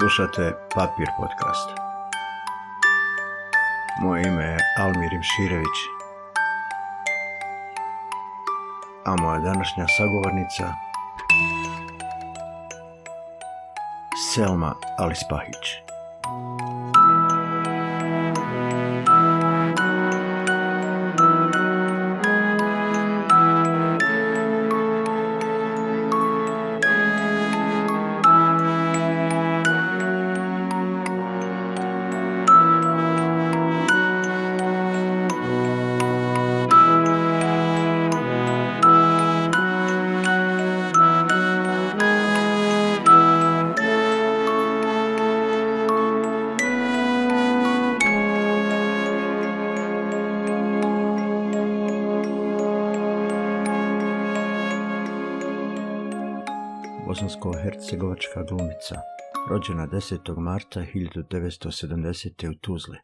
Slušate Papir podcast. Moje ime je Almir Imširević, a moja današnja sagovornica Selma Alispahić. Čka glumica, rođena 10. marta 1970. u Tuzli.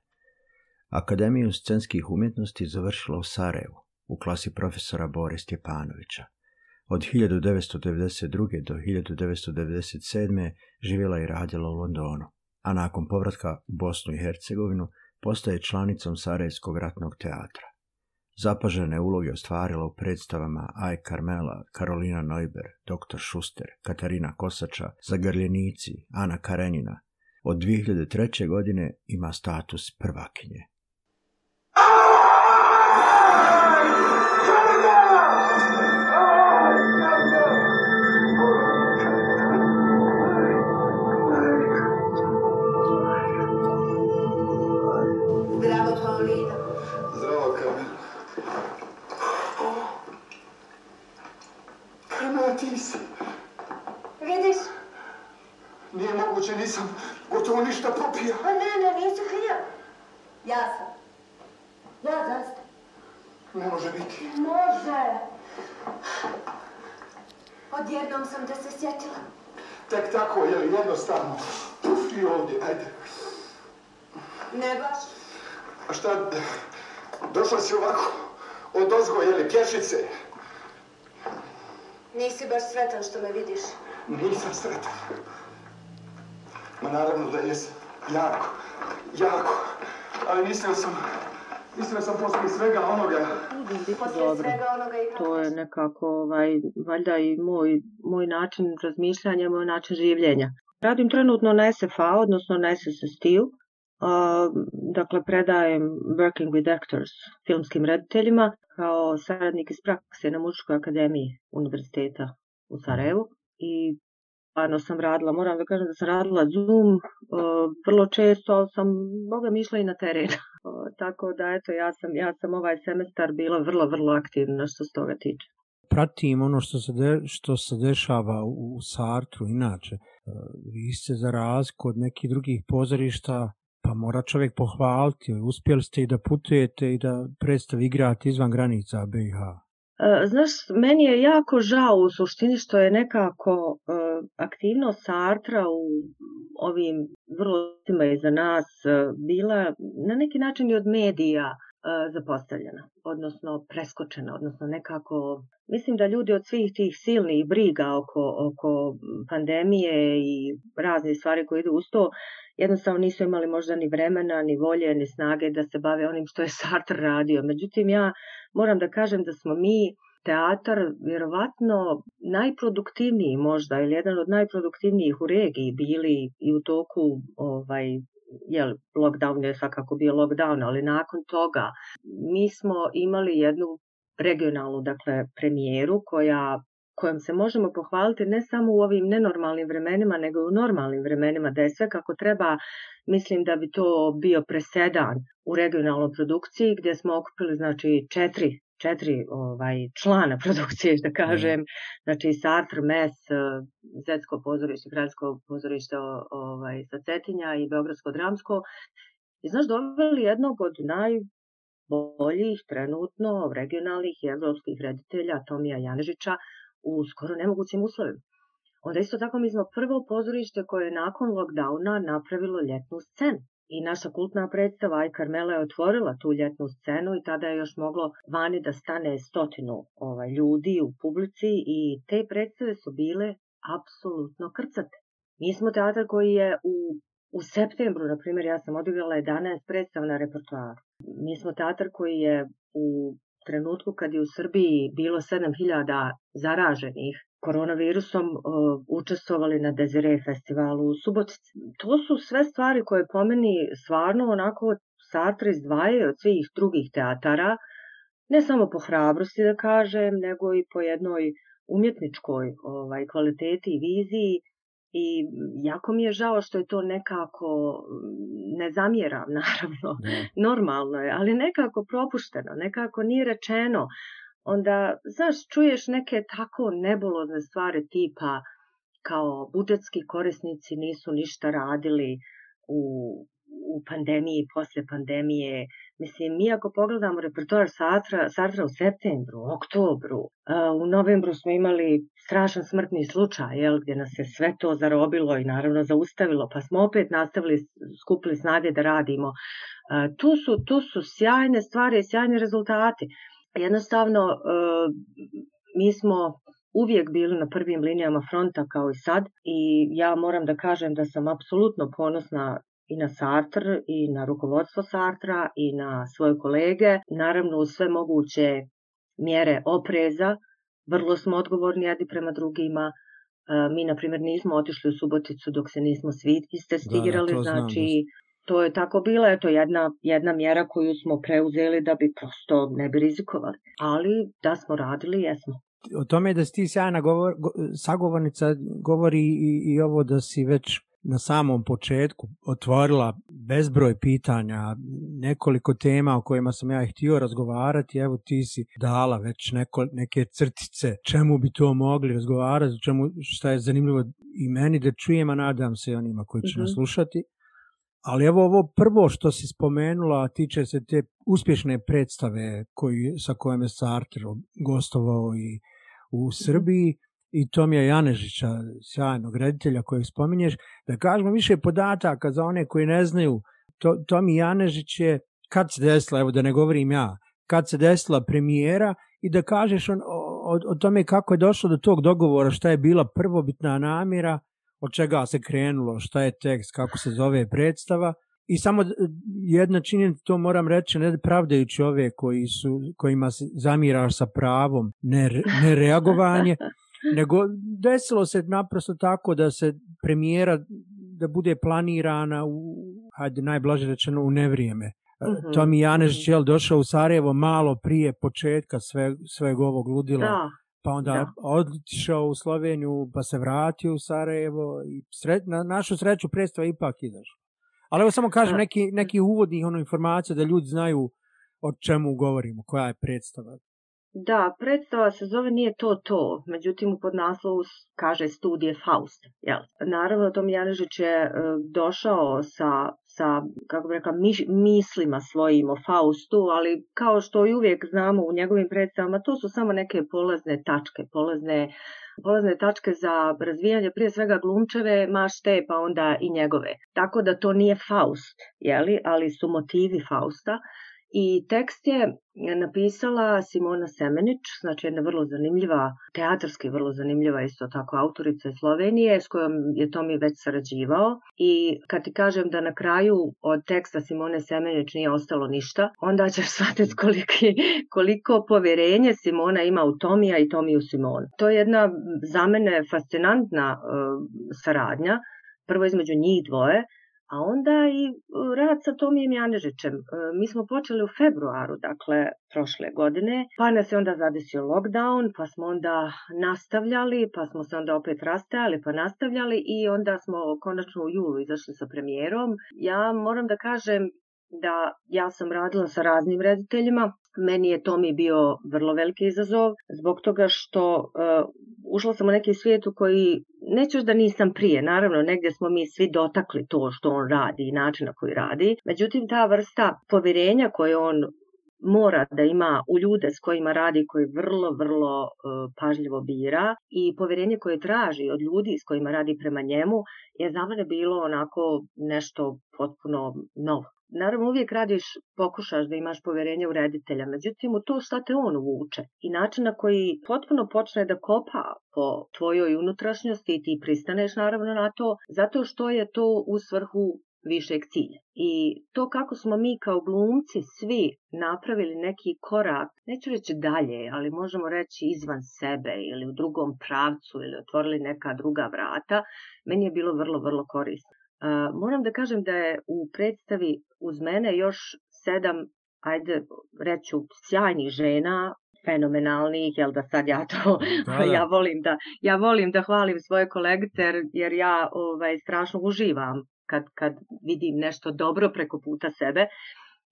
Akademiju scenskih umjetnosti završila u Sarajevu, u klasi profesora Bore Stjepanovića. Od 1992. do 1997. živjela i radila u Londonu, a nakon povratka u Bosnu i Hercegovinu postaje članicom Sarajevskog ratnog teatra. Zapažene uloge ostvarila u predstavama Aj Carmela, Karolina Neuber, Dr. Šuster, Katarina Kosača, Zagrljenici, Ana Karenina. Od 2003. godine ima status prvakinje. Odjednom sam te se sjetila. Tek tako, je jednostavno. Puf i ovdje, ajde. Ne baš. A šta, došla si ovako od ozgo, je pješice? Nisi baš sretan što me vidiš. Nisam sretan. Ma naravno da jesam. Jako, jako. Ali mislio sam, mislio sam poslije svega onoga to je nekako ovaj, valjda i moj, moj način razmišljanja, moj način življenja. Radim trenutno na SFA, odnosno na Steel. Uh, dakle, predajem Working with Actors filmskim rediteljima kao saradnik iz prakse na muškoj akademiji Univerziteta u Sarajevu. I stvarno sam radila, moram da kažem da sam radila Zoom vrlo često, sam, boga mišla i na terenu. tako da eto ja sam, ja sam ovaj semestar bila vrlo, vrlo aktivna što se toga tiče. Pratim ono što se, de, što se dešava u Sartru inače. E, vi ste za raz od nekih drugih pozorišta pa mora čovjek pohvaliti, uspjeli ste i da putujete i da predstav igrati izvan granica BiH. E, znaš, meni je jako žao u suštini što je nekako e, aktivnost Sartra u ovim vrlo iza nas e, bila na neki način i od medija E, zapostavljena, odnosno preskočena, odnosno nekako... Mislim da ljudi od svih tih silnih briga oko, oko pandemije i razne stvari koje idu uz to, jednostavno nisu imali možda ni vremena, ni volje, ni snage da se bave onim što je Sartre radio. Međutim, ja moram da kažem da smo mi teatar vjerovatno najproduktivniji možda ili jedan od najproduktivnijih u regiji bili i u toku ovaj, jel, lockdown je svakako bio lockdown, ali nakon toga mi smo imali jednu regionalnu, dakle, premijeru koja kojom se možemo pohvaliti ne samo u ovim nenormalnim vremenima, nego i u normalnim vremenima, da je sve kako treba, mislim da bi to bio presedan u regionalnoj produkciji gdje smo okupili znači, četiri četiri ovaj, člana produkcije, da kažem, znači Sartre, MES, e, Zetsko pozorište, Gradsko pozorište ovaj, sa Cetinja i Beogradsko dramsko. I znaš, doveli jednog od najboljih trenutno regionalnih i evropskih reditelja, Tomija Janežića, u skoro nemogućim uslovima. Onda isto tako mi smo prvo pozorište koje je nakon lockdowna napravilo ljetnu scenu i naša kultna predstava i Karmela je otvorila tu ljetnu scenu i tada je još moglo vani da stane stotinu ovaj, ljudi u publici i te predstave su bile apsolutno krcate. Mi smo teatar koji je u, u septembru, na primjer, ja sam odigrala 11 predstav na repertoaru. Mi smo teatar koji je u trenutku kad je u Srbiji bilo 7000 zaraženih koronavirusom e, učestvovali na Desiree festivalu u Subotici. To su sve stvari koje po meni stvarno onako Sartre izdvaje od svih drugih teatara, ne samo po hrabrosti da kažem, nego i po jednoj umjetničkoj ovaj, kvaliteti i viziji i jako mi je žao što je to nekako, mm, ne zamjeram naravno, normalno je, ali nekako propušteno, nekako nije rečeno onda, znaš, čuješ neke tako nebulozne stvari tipa kao budžetski korisnici nisu ništa radili u, u pandemiji, posle pandemije. Mislim, mi ako pogledamo repertoar Satra u septembru, oktobru, u novembru smo imali strašan smrtni slučaj, jel, gdje nas je sve to zarobilo i naravno zaustavilo, pa smo opet nastavili, skupili snage da radimo. Tu su, tu su sjajne stvari i sjajni rezultati. Jednostavno, e, mi smo uvijek bili na prvim linijama fronta kao i sad i ja moram da kažem da sam apsolutno ponosna i na Sartre i na rukovodstvo Sartra i na svoje kolege. Naravno, u sve moguće mjere opreza, vrlo smo odgovorni jedni prema drugima. E, mi, na primjer, nismo otišli u Suboticu dok se nismo svi istestirali, znači to je tako bila eto jedna, jedna mjera koju smo preuzeli da bi prosto ne bi rizikovali. Ali da smo radili, jesmo. O tome da si ti sjajna sagovornica govori i, i ovo da si već na samom početku otvorila bezbroj pitanja, nekoliko tema o kojima sam ja htio razgovarati, evo ti si dala već neke crtice čemu bi to mogli razgovarati, čemu, šta je zanimljivo i meni da čujem, a nadam se onima koji će mhm. nas slušati. Ali evo ovo prvo što si spomenula tiče se te uspješne predstave koji, sa kojom je Sartre gostovao i u mhm. Srbiji i Tomija Janežića, sjajnog reditelja kojeg spominješ, da kažemo više podataka za one koji ne znaju. To, Tomi Janežić je, kad se desila, evo da ne govorim ja, kad se desila premijera i da kažeš on, o, o tome kako je došlo do tog dogovora, šta je bila prvobitna namjera od čega se krenulo, šta je tekst, kako se zove predstava. I samo jedna činjenica, to moram reći, ne pravdajući ove koji su, kojima se zamiraš sa pravom nereagovanje, ne nego desilo se naprosto tako da se premijera da bude planirana u, hajde najblaže rečeno, u nevrijeme. vrijeme. Mhm, Tomi Janežić mhm. došao u Sarajevo malo prije početka sve, sveg ovog ludila pa onda da. u Sloveniju, pa se vratio u Sarajevo i na našu sreću predstava ipak izašla. Ali evo samo kažem neki, neki uvodnih ono, informacija da ljudi znaju o čemu govorimo, koja je predstava. Da, predstava se zove Nije to to, međutim u podnaslovu kaže studije Faust. Jel? Naravno, Tom Janežić je e, došao sa sa, kako bi rekla, mislima svojim o Faustu, ali kao što i uvijek znamo u njegovim predstavama, to su samo neke polazne tačke, polazne, polazne tačke za razvijanje prije svega glumčeve mašte, pa onda i njegove. Tako da to nije Faust, jeli? ali su motivi Fausta i tekst je e, napisala Simona Semenić, znači jedna vrlo zanimljiva, teatarski vrlo zanimljiva isto tako autorica iz Slovenije s kojom je Tomi već sarađivao i kad ti kažem da na kraju od teksta Simone Semenić nije ostalo ništa, onda ćeš shvatiti koliki, koliko povjerenje Simona ima u Tomija i Tomiju Simonu. To je jedna za mene fascinantna uh, saradnja, prvo između njih dvoje, a onda i e, rad sa Tomijem Janežićem. E, mi smo počeli u februaru, dakle, prošle godine, pa nas je onda zadesio lockdown, pa smo onda nastavljali, pa smo se onda opet rastajali, pa nastavljali i onda smo konačno u julu izašli sa premijerom. Ja moram da kažem, da ja sam radila sa raznim rediteljima. Meni je to mi bio vrlo veliki izazov zbog toga što uh, ušla sam u neki svijet u koji neću da nisam prije, naravno negdje smo mi svi dotakli to što on radi i način na koji radi, međutim ta vrsta povjerenja koje on mora da ima u ljude s kojima radi koji vrlo, vrlo e, pažljivo bira i povjerenje koje traži od ljudi s kojima radi prema njemu je za mene bilo onako nešto potpuno novo. Naravno, uvijek radiš, pokušaš da imaš povjerenje u reditelja, međutim u to šta te on vuče i način na koji potpuno počne da kopa po tvojoj unutrašnjosti i ti pristaneš naravno na to, zato što je to u svrhu višeg cilja. I to kako smo mi kao glumci svi napravili neki korak, neću reći dalje, ali možemo reći izvan sebe ili u drugom pravcu ili otvorili neka druga vrata, meni je bilo vrlo, vrlo korisno. Moram da kažem da je u predstavi uz mene još sedam, ajde reću, sjajnih žena, fenomenalnih, jel da sad ja to, ja volim da, ja volim da hvalim svoje kolegice jer ja ovaj, strašno uživam kad, kad vidim nešto dobro preko puta sebe.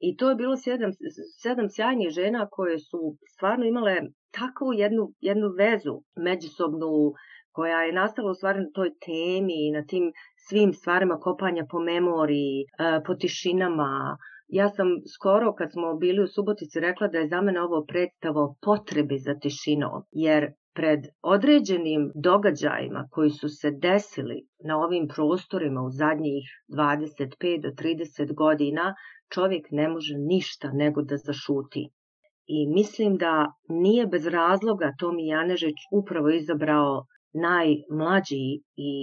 I to je bilo sedam, sedam sjajnih žena koje su stvarno imale takvu jednu, jednu vezu međusobnu koja je nastala u stvari na toj temi i na tim svim stvarima kopanja po memoriji, e, po tišinama. Ja sam skoro kad smo bili u Subotici rekla da je za mene ovo predstavo potrebi za tišinom, jer pred određenim događajima koji su se desili na ovim prostorima u zadnjih 25 do 30 godina, čovjek ne može ništa nego da zašuti. I mislim da nije bez razloga Tomi Janežić upravo izabrao najmlađi i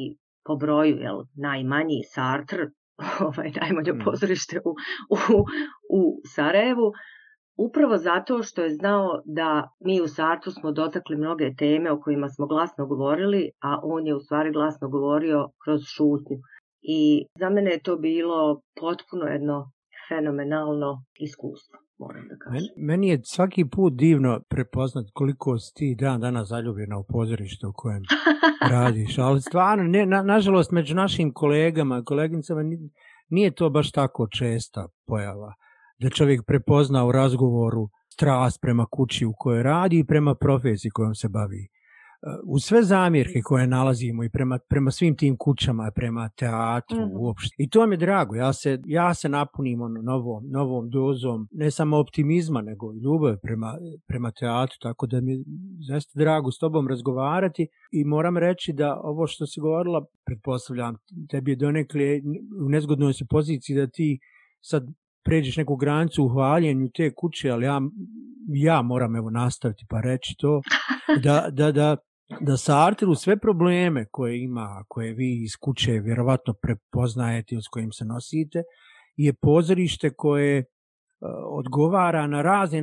po broju, jel, najmanji Sartre, ovaj, najmanje mm. pozorište u, u, u Sarajevu, Upravo zato što je znao da mi u Sartu smo dotakli mnoge teme o kojima smo glasno govorili, a on je u stvari glasno govorio kroz šutnju. I za mene je to bilo potpuno jedno fenomenalno iskustvo moram Meni je svaki put divno prepoznat koliko si ti dan danas zaljubljena u pozorište u kojem radiš, ali stvarno, ne, nažalost, među našim kolegama, kolegnicama nije to baš tako česta pojava da čovjek prepozna u razgovoru strast prema kući u kojoj radi i prema profesiji kojom se bavi u sve zamjerke koje nalazimo i prema, prema svim tim kućama, prema teatru mm uopšte. I to mi je drago. Ja se, ja se napunim ono novom, novom dozom, ne samo optimizma, nego i ljubav prema, prema teatru. Tako da mi je zaista drago s tobom razgovarati i moram reći da ovo što si govorila, pretpostavljam, tebi je donekle u nezgodnoj se poziciji da ti sad pređeš neku granicu u hvaljenju te kuće, ali ja, ja moram evo nastaviti pa reći to, da, da, da da sa u sve probleme koje ima, koje vi iz kuće vjerovatno prepoznajete s kojim se nosite, je pozorište koje e, odgovara na razne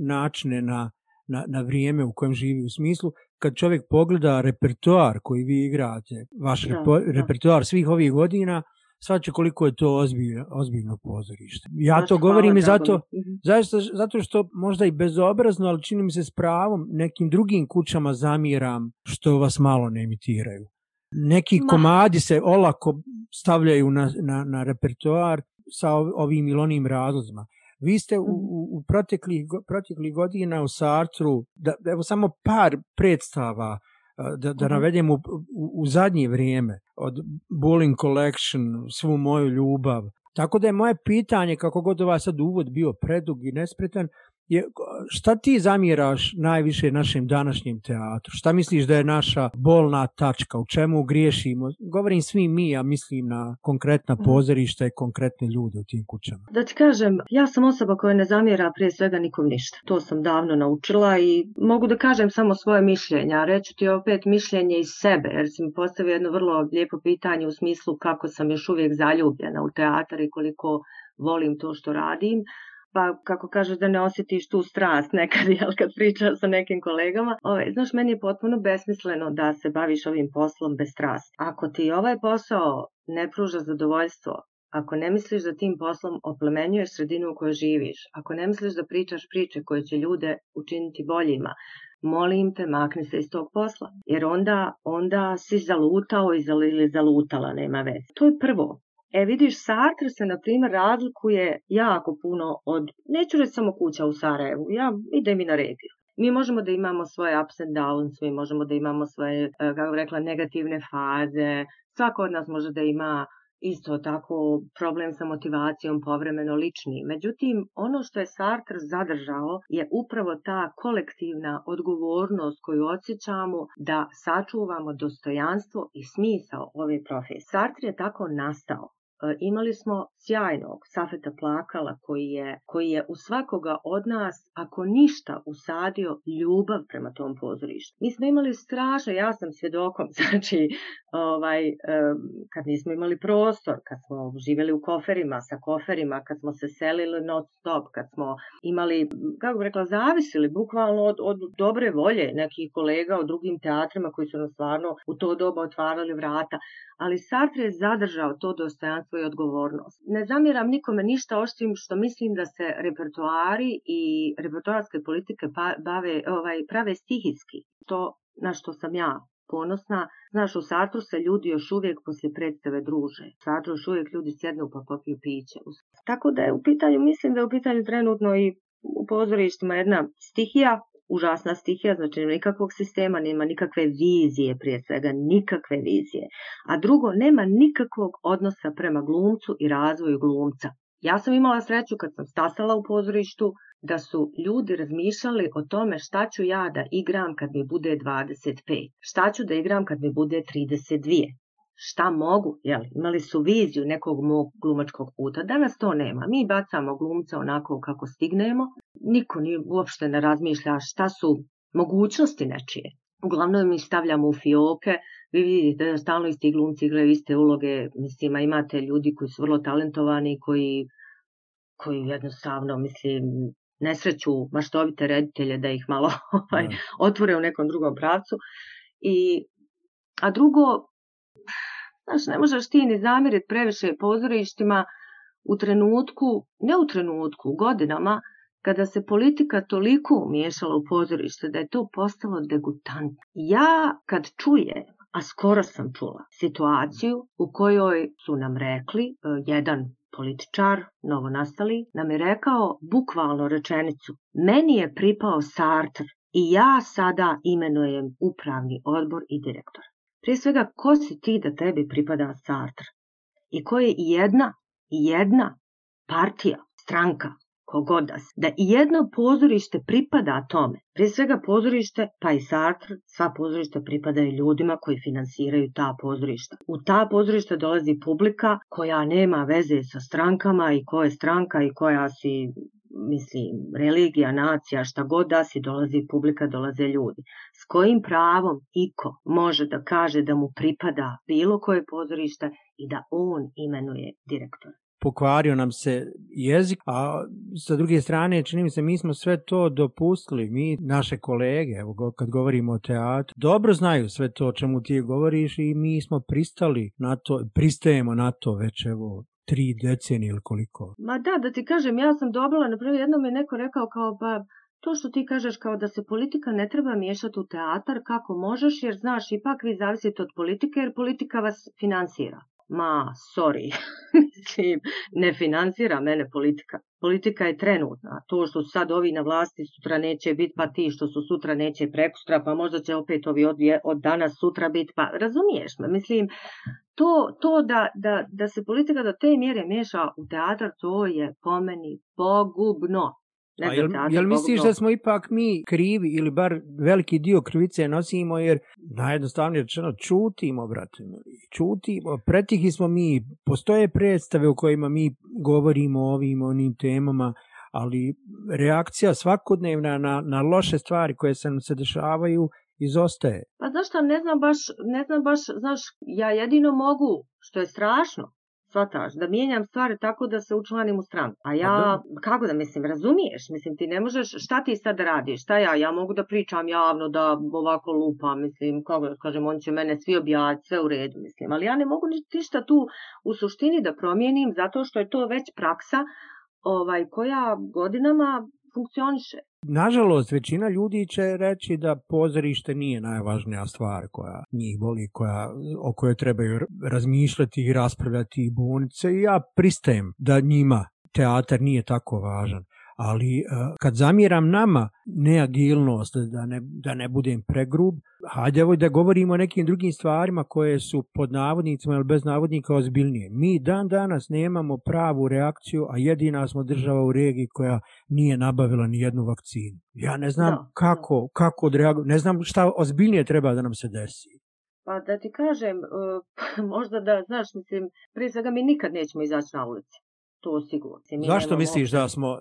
načine na, na, na vrijeme u kojem živi u smislu kad čovjek pogleda repertoar koji vi igrate, vaš da, repertoar svih ovih godina, svače koliko je to ozbiljno, ozbiljno pozorište. Ja to govorim i zato, mhm. zašto, zato što možda i bezobrazno, ali čini mi se s pravom nekim drugim kućama zamiram što vas malo ne imitiraju. Neki komadi se olako stavljaju na, na, na repertoar sa ovim ili onim razlozima. Vi ste u, mhm. u, proteklih, proteklih godina u Sartru, da, evo samo par predstava da, da mhm. navedem u, u, zadnje vrijeme, od Bowling Collection, svu moju ljubav, tako da je moje pitanje, kako god ovaj sad uvod bio predug i nespretan, je, šta ti zamjeraš najviše našem današnjem teatru? Šta misliš da je naša bolna tačka? U čemu griješimo? Govorim svi mi, a mislim na konkretna mm. pozorišta i konkretne ljude u tim kućama. Da ti kažem, ja sam osoba koja ne zamjera prije svega nikom ništa. To sam davno naučila i mogu da kažem samo svoje mišljenje, a reći ti opet mišljenje iz sebe, jer si mi postavio jedno vrlo lijepo pitanje u smislu kako sam još uvijek zaljubljena u teatar i koliko volim to što radim pa kako kažeš da ne osjetiš tu strast nekad, jel, kad pričaš sa nekim kolegama. Ove, ovaj, znaš, meni je potpuno besmisleno da se baviš ovim poslom bez strasti. Ako ti ovaj posao ne pruža zadovoljstvo, ako ne misliš da tim poslom oplemenjuješ sredinu u kojoj živiš, ako ne misliš da pričaš priče koje će ljude učiniti boljima, molim te makni se iz tog posla. Jer onda, onda si zalutao ili zalutala, nema veze. To je prvo. E vidiš, Sartre se na primjer razlikuje jako puno od, neću reći samo kuća u Sarajevu, ja idem i na regiju. Mi možemo da imamo svoje ups and downs, mi možemo da imamo svoje, e, kako rekla, negativne faze. Svako od nas može da ima isto tako problem sa motivacijom povremeno lični. Međutim, ono što je Sartre zadržao je upravo ta kolektivna odgovornost koju osjećamo da sačuvamo dostojanstvo i smisao ove profesije. Sartre je tako nastao. E, imali smo sjajnog Safeta Plakala koji je, koji je u svakoga od nas, ako ništa, usadio ljubav prema tom pozorištu. Mi smo imali strašno, ja sam svjedokom, znači ovaj, kad nismo imali prostor, kad smo živjeli u koferima, sa koferima, kad smo se selili non stop, kad smo imali, kako bi rekla, zavisili bukvalno od, dobre volje nekih kolega u drugim teatrima koji su nam stvarno u to doba otvarali vrata. Ali Sartre je zadržao to dostojanstvo svoju odgovornost. Ne zamjeram nikome ništa osim što mislim da se repertoari i repertoarske politike bave, ovaj, prave stihijski. To na što sam ja ponosna. Znaš, u Sartru se ljudi još uvijek poslije predstave druže. U još uvijek ljudi sjednu pa popiju piće. Tako da je u pitanju, mislim da je u pitanju trenutno i u pozorištima jedna stihija užasna stihija, znači nema nikakvog sistema, nema nikakve vizije prije svega, nikakve vizije. A drugo, nema nikakvog odnosa prema glumcu i razvoju glumca. Ja sam imala sreću kad sam stasala u pozorištu da su ljudi razmišljali o tome šta ću ja da igram kad mi bude 25, šta ću da igram kad mi bude 32, šta mogu, jel, imali su viziju nekog mog glumačkog puta. Danas to nema. Mi bacamo glumce onako kako stignemo. Niko ni uopšte ne razmišlja šta su mogućnosti nečije. Uglavnom mi stavljamo u fioke, vi vidite da stalno isti glumci igraju iste uloge, mislim, imate ljudi koji su vrlo talentovani, koji, koji jednostavno, mislim, nesreću maštovite reditelje da ih malo ovaj, otvore u nekom drugom pravcu. I, a drugo, Znaš, ne možeš ti ni zamjeriti previše pozorištima u trenutku, ne u trenutku, u godinama, kada se politika toliko umiješala u pozorište da je to postalo degutantno. Ja kad čujem, a skoro sam čula, situaciju u kojoj su nam rekli e, jedan političar, novonastali, nam je rekao bukvalno rečenicu meni je pripao Sartre i ja sada imenujem upravni odbor i direktor. Prije svega, ko si ti da tebi pripada Sartre? I ko je jedna, jedna partija, stranka, nas. da i jedno pozorište pripada tome. Prije svega pozorište, pa i Sartre, sva pozorišta pripadaju ljudima koji finansiraju ta pozorišta. U ta pozorišta dolazi publika koja nema veze sa strankama i koja je stranka i koja si mislim, religija, nacija, šta god da si, dolazi publika, dolaze ljudi. S kojim pravom iko može da kaže da mu pripada bilo koje pozorište i da on imenuje direktora? pokvario nam se jezik, a sa druge strane, čini mi se, mi smo sve to dopustili, mi, naše kolege, evo, kad govorimo o teatru, dobro znaju sve to o čemu ti govoriš i mi smo pristali na to, pristajemo na to već, evo, tri decenije ili koliko. Ma da, da ti kažem, ja sam dobila, na prvi jednom je neko rekao kao, pa, to što ti kažeš kao da se politika ne treba miješati u teatar kako možeš jer znaš ipak vi zavisite od politike jer politika vas financira ma, sorry, mislim, ne financira mene politika. Politika je trenutna. To što su sad ovi na vlasti sutra neće biti, pa ti što su sutra neće prekustra, pa možda će opet ovi od, od danas sutra biti, pa razumiješ me. Mislim, to, to da, da, da se politika do te mjere miješa u teatar, to je po meni pogubno. Ne jel, misliš da smo ipak mi krivi ili bar veliki dio krivice nosimo jer najjednostavnije rečeno čutimo, brate, čutimo, pretihi smo mi, postoje predstave u kojima mi govorimo o ovim onim temama, ali reakcija svakodnevna na, na loše stvari koje se nam se dešavaju izostaje. Pa zašto ne znam baš, ne znam baš, znaš, ja jedino mogu, što je strašno, Svataš, da mijenjam stvari tako da se učlanim u stranku. A ja, kako da mislim, razumiješ, mislim ti ne možeš, šta ti sad radiš, šta ja, ja mogu da pričam javno, da ovako lupam, mislim, kako da kažem, on će mene svi objaviti, sve u redu, mislim, ali ja ne mogu ništa tu u suštini da promijenim zato što je to već praksa ovaj, koja godinama funkcioniše. Nažalost, većina ljudi će reći da pozorište nije najvažnija stvar koja njih boli, koja, o kojoj trebaju razmišljati i raspravljati i bunice. I ja pristajem da njima teatar nije tako važan ali e, kad zamjeram nama neagilnost, da ne, da ne budem pregrub, hajde da govorimo o nekim drugim stvarima koje su pod navodnicima ili bez navodnika ozbiljnije. Mi dan danas nemamo pravu reakciju, a jedina smo država u regiji koja nije nabavila ni jednu vakcinu. Ja ne znam kako, kako ne znam šta ozbiljnije treba da nam se desi. Pa da ti kažem, e, možda da, znaš, mislim, prije svega mi nikad nećemo izaći na ulici to sigurno. zašto misliš da smo,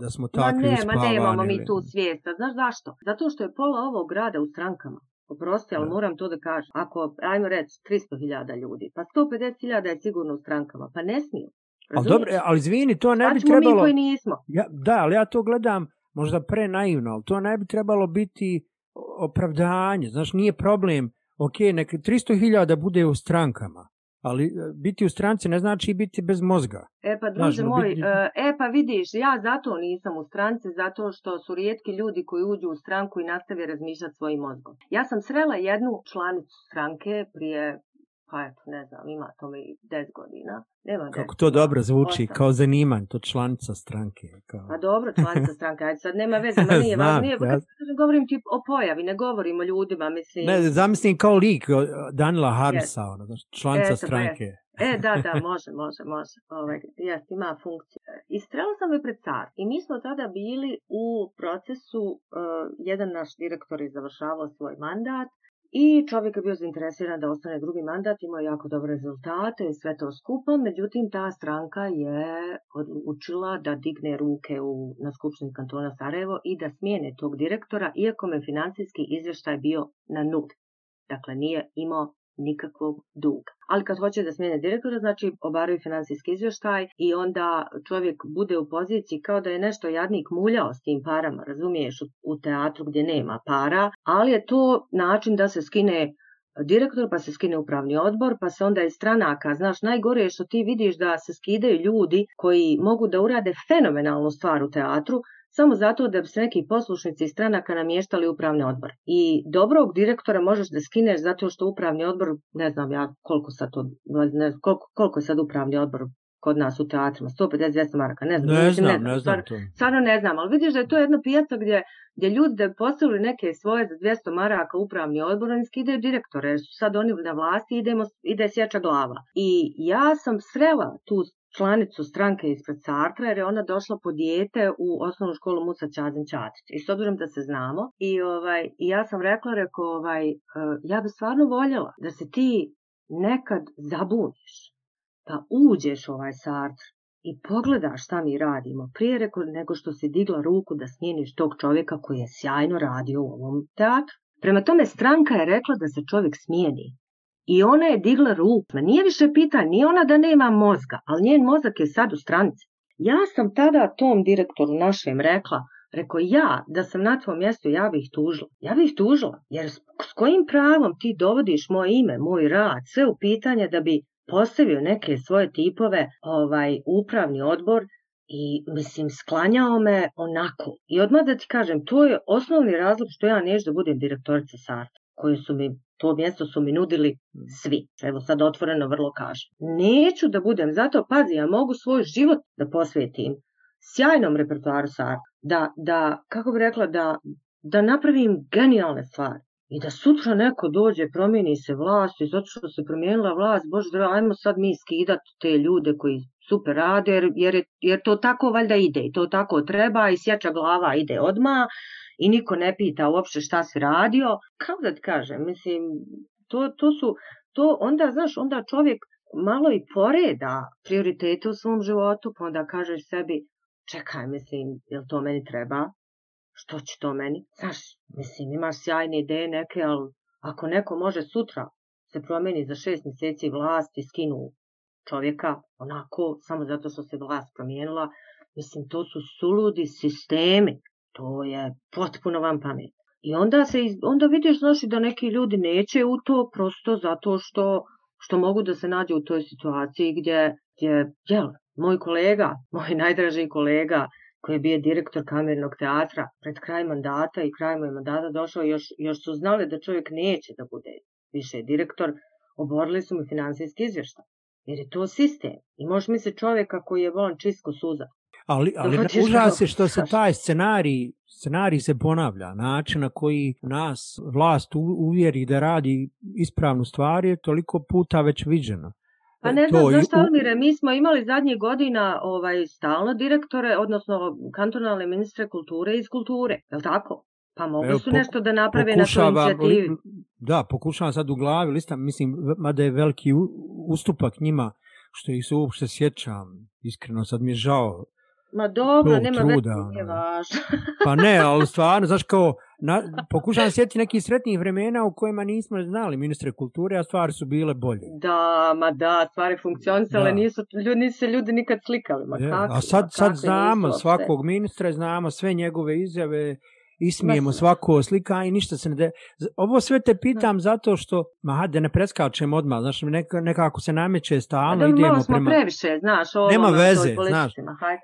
da, smo takvi Ma nema, nemamo mi tu svijesta. Znaš zašto? Zato što je pola ovog grada u strankama. Oprosti, ali moram to da kažem. Ako, ajmo reći, 300.000 ljudi, pa 150.000 je sigurno u strankama. Pa ne smiju. Ali, dobro, ali izvini, to ne bi trebalo... Znači, mi koji nismo. Ja, da, ali ja to gledam možda pre naivno, ali to ne bi trebalo biti opravdanje. Znaš, nije problem, ok, tristo 300.000 bude u strankama, ali e, biti u stranci ne znači biti bez mozga. E pa druže ono, moj, e, e pa vidiš, ja zato nisam u stranci, zato što su rijetki ljudi koji uđu u stranku i nastave razmišljati svojim mozgom. Ja sam srela jednu članicu stranke prije pa eto, ne znam, ima to mi 10 godina. Nema Kako to dobro zvuči, kao zaniman, to članica stranke. Kao... Pa dobro, članica stranke, ajde sad nema veze, ma nije Znam, pa Ja... Govorim ti o pojavi, ne govorim o ljudima, mislim. Ne, zamislim kao lik Danila Harsa, ono, članica stranke. e, da, da, može, može, može. Ovaj, jes, ima funkciju. strela sam je pred car i mi smo tada bili u procesu, e, jedan naš direktor je završavao svoj mandat, i čovjek je bio zainteresiran da ostane drugi mandat, imao jako dobre rezultate i sve to skupo, međutim ta stranka je odlučila da digne ruke u, na Skupštini kantona Sarajevo i da smijene tog direktora, iako me financijski izvještaj bio na nuli. Dakle, nije imao nikakvog duga. Ali kad hoće da smijene direktora, znači obaraju financijski izvještaj i onda čovjek bude u poziciji kao da je nešto jadnik muljao s tim parama, razumiješ, u teatru gdje nema para, ali je to način da se skine direktor, pa se skine upravni odbor, pa se onda iz stranaka, znaš, najgore je što ti vidiš da se skidaju ljudi koji mogu da urade fenomenalnu stvar u teatru, samo zato da bi se neki poslušnici stranaka namještali upravni odbor. I dobrog direktora možeš da skineš zato što upravni odbor, ne znam ja koliko sad ne koliko, koliko je sad upravni odbor kod nas u teatrima, 150-200 maraka, ne znam. Ne znam, ne znam, ne znam to. Stvarno ne znam, ali vidiš da je to jedno pijaca gdje, gdje ljudi da postavili neke svoje za 200 maraka upravni odbor, oni skidaju direktore, jer su sad oni na vlasti, idemo, ide sjeća glava. I ja sam srela tu članicu stranke ispred Sartra jer je ona došla po dijete u osnovnu školu Musa Čadin Čatić. I s obzirom da se znamo i, ovaj, ja sam rekla, rekao, ovaj, e, ja bi stvarno voljela da se ti nekad zabuniš, pa uđeš u ovaj Sartre i pogledaš šta mi radimo prije rekao nego što si digla ruku da smijeniš tog čovjeka koji je sjajno radio u ovom teatru. Prema tome stranka je rekla da se čovjek smijeni i ona je digla ruku. Nije više pita, ni ona da nema mozga, ali njen mozak je sad u stranici. Ja sam tada tom direktoru našem rekla, rekao, ja, da sam na tvom mjestu, ja bih tužila. Ja bih tužila, jer s, kojim pravom ti dovodiš moje ime, moj rad, sve u pitanje da bi postavio neke svoje tipove, ovaj, upravni odbor i, mislim, sklanjao me onako. I odmah da ti kažem, to je osnovni razlog što ja neću da budem direktorica Sarta koju su mi to mjesto su mi nudili mm. svi. Evo sad otvoreno vrlo kažem. Neću da budem, zato pazi, ja mogu svoj život da posvetim sjajnom repertoaru sa da, da, kako bi rekla, da, da napravim genijalne stvari. I da sutra neko dođe, promijeni se vlast, i zato što se promijenila vlast, bože, ajmo sad mi skidati te ljude koji super rade jer, jer, to tako valjda ide i to tako treba i sjeća glava ide odma i niko ne pita uopće šta si radio. Kao da ti kažem, mislim, to, to su, to onda, znaš, onda čovjek malo i poreda prioritete u svom životu, pa onda kažeš sebi, čekaj, mislim, jel to meni treba? Što će to meni? Znaš, mislim, imaš sjajne ideje neke, ali ako neko može sutra se promijeni za šest mjeseci vlast i skinu čovjeka, onako, samo zato što se vlast promijenila. Mislim, to su suludi sistemi. To je potpuno vam pamet. I onda, se, onda vidiš, znaš, da neki ljudi neće u to prosto zato što, što mogu da se nađu u toj situaciji gdje, gdje jel, moj kolega, moj najdraži kolega, koji je bio direktor kamernog teatra pred kraj mandata i krajem je mandata došao, još, još su znali da čovjek neće da bude više direktor, oborili su mu financijski izvještaj. Jer je to sistem. I možeš misliti čovjeka koji je volan čisko suza. Ali, ali užas je što se taj scenarij, scenarij se ponavlja. Način na koji nas vlast uvjeri da radi ispravnu stvar je toliko puta već viđeno. Pa ne znam zašto, Almire, mi smo imali zadnjih godina ovaj, stalno direktore, odnosno kantonalne ministre kulture iz kulture, je li tako? Pa mogu su nešto da naprave na toj inicijativi. Da, pokušavam sad u glavi, listam, mislim, mada je veliki ustupak njima, što ih se uopšte sjećam, iskreno sad mi je žao. Ma dobro, nema truda, ono. važno. pa ne, ali stvarno, znaš kao, na, pokušavam sjetiti nekih sretnih vremena u kojima nismo znali ministre kulture, a stvari su bile bolje. Da, ma da, stvari funkcionisale, nisu, ljudi, nisu se ljudi nikad slikali. je, a sad, sad znamo svakog ministra, znamo sve njegove izjave, ismijemo svako slika i ništa se ne de... Ovo sve te pitam zato što, ma da ne preskačem odmah, znaš, nekako se nameće stalno, pa da, idemo previše, znaš, ovo nema ono, veze, znaš,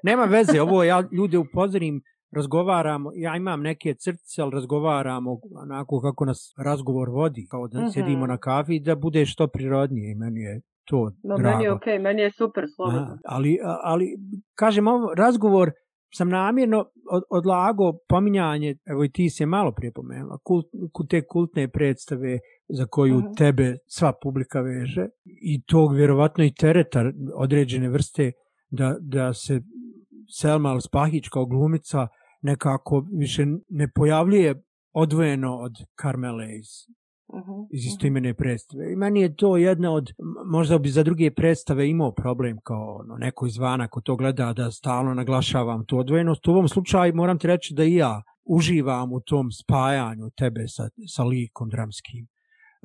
nema veze, ovo ja ljude upozorim, razgovaramo, ja imam neke crtice, ali razgovaramo onako kako nas razgovor vodi, kao da mhm. sjedimo na kafi da bude što prirodnije, meni je to no, meni je okej, meni je super, slobodno. Ali, ali, kažem, ovo, razgovor sam namjerno odlago pominjanje, evo i ti se malo prije pomenula, kult, te kultne predstave za koju mhm. tebe sva publika veže i tog vjerovatno i tereta određene vrste da, da se Selma Spahić kao glumica nekako više ne pojavljuje odvojeno od Karmele iz uh-huh. Mhm, iz mhm. predstave. I meni je to jedna od, možda bi za druge predstave imao problem kao ono, neko izvana ko to gleda da stalno naglašavam tu odvojenost. U ovom slučaju moram ti reći da i ja uživam u tom spajanju tebe sa, likom dramskim.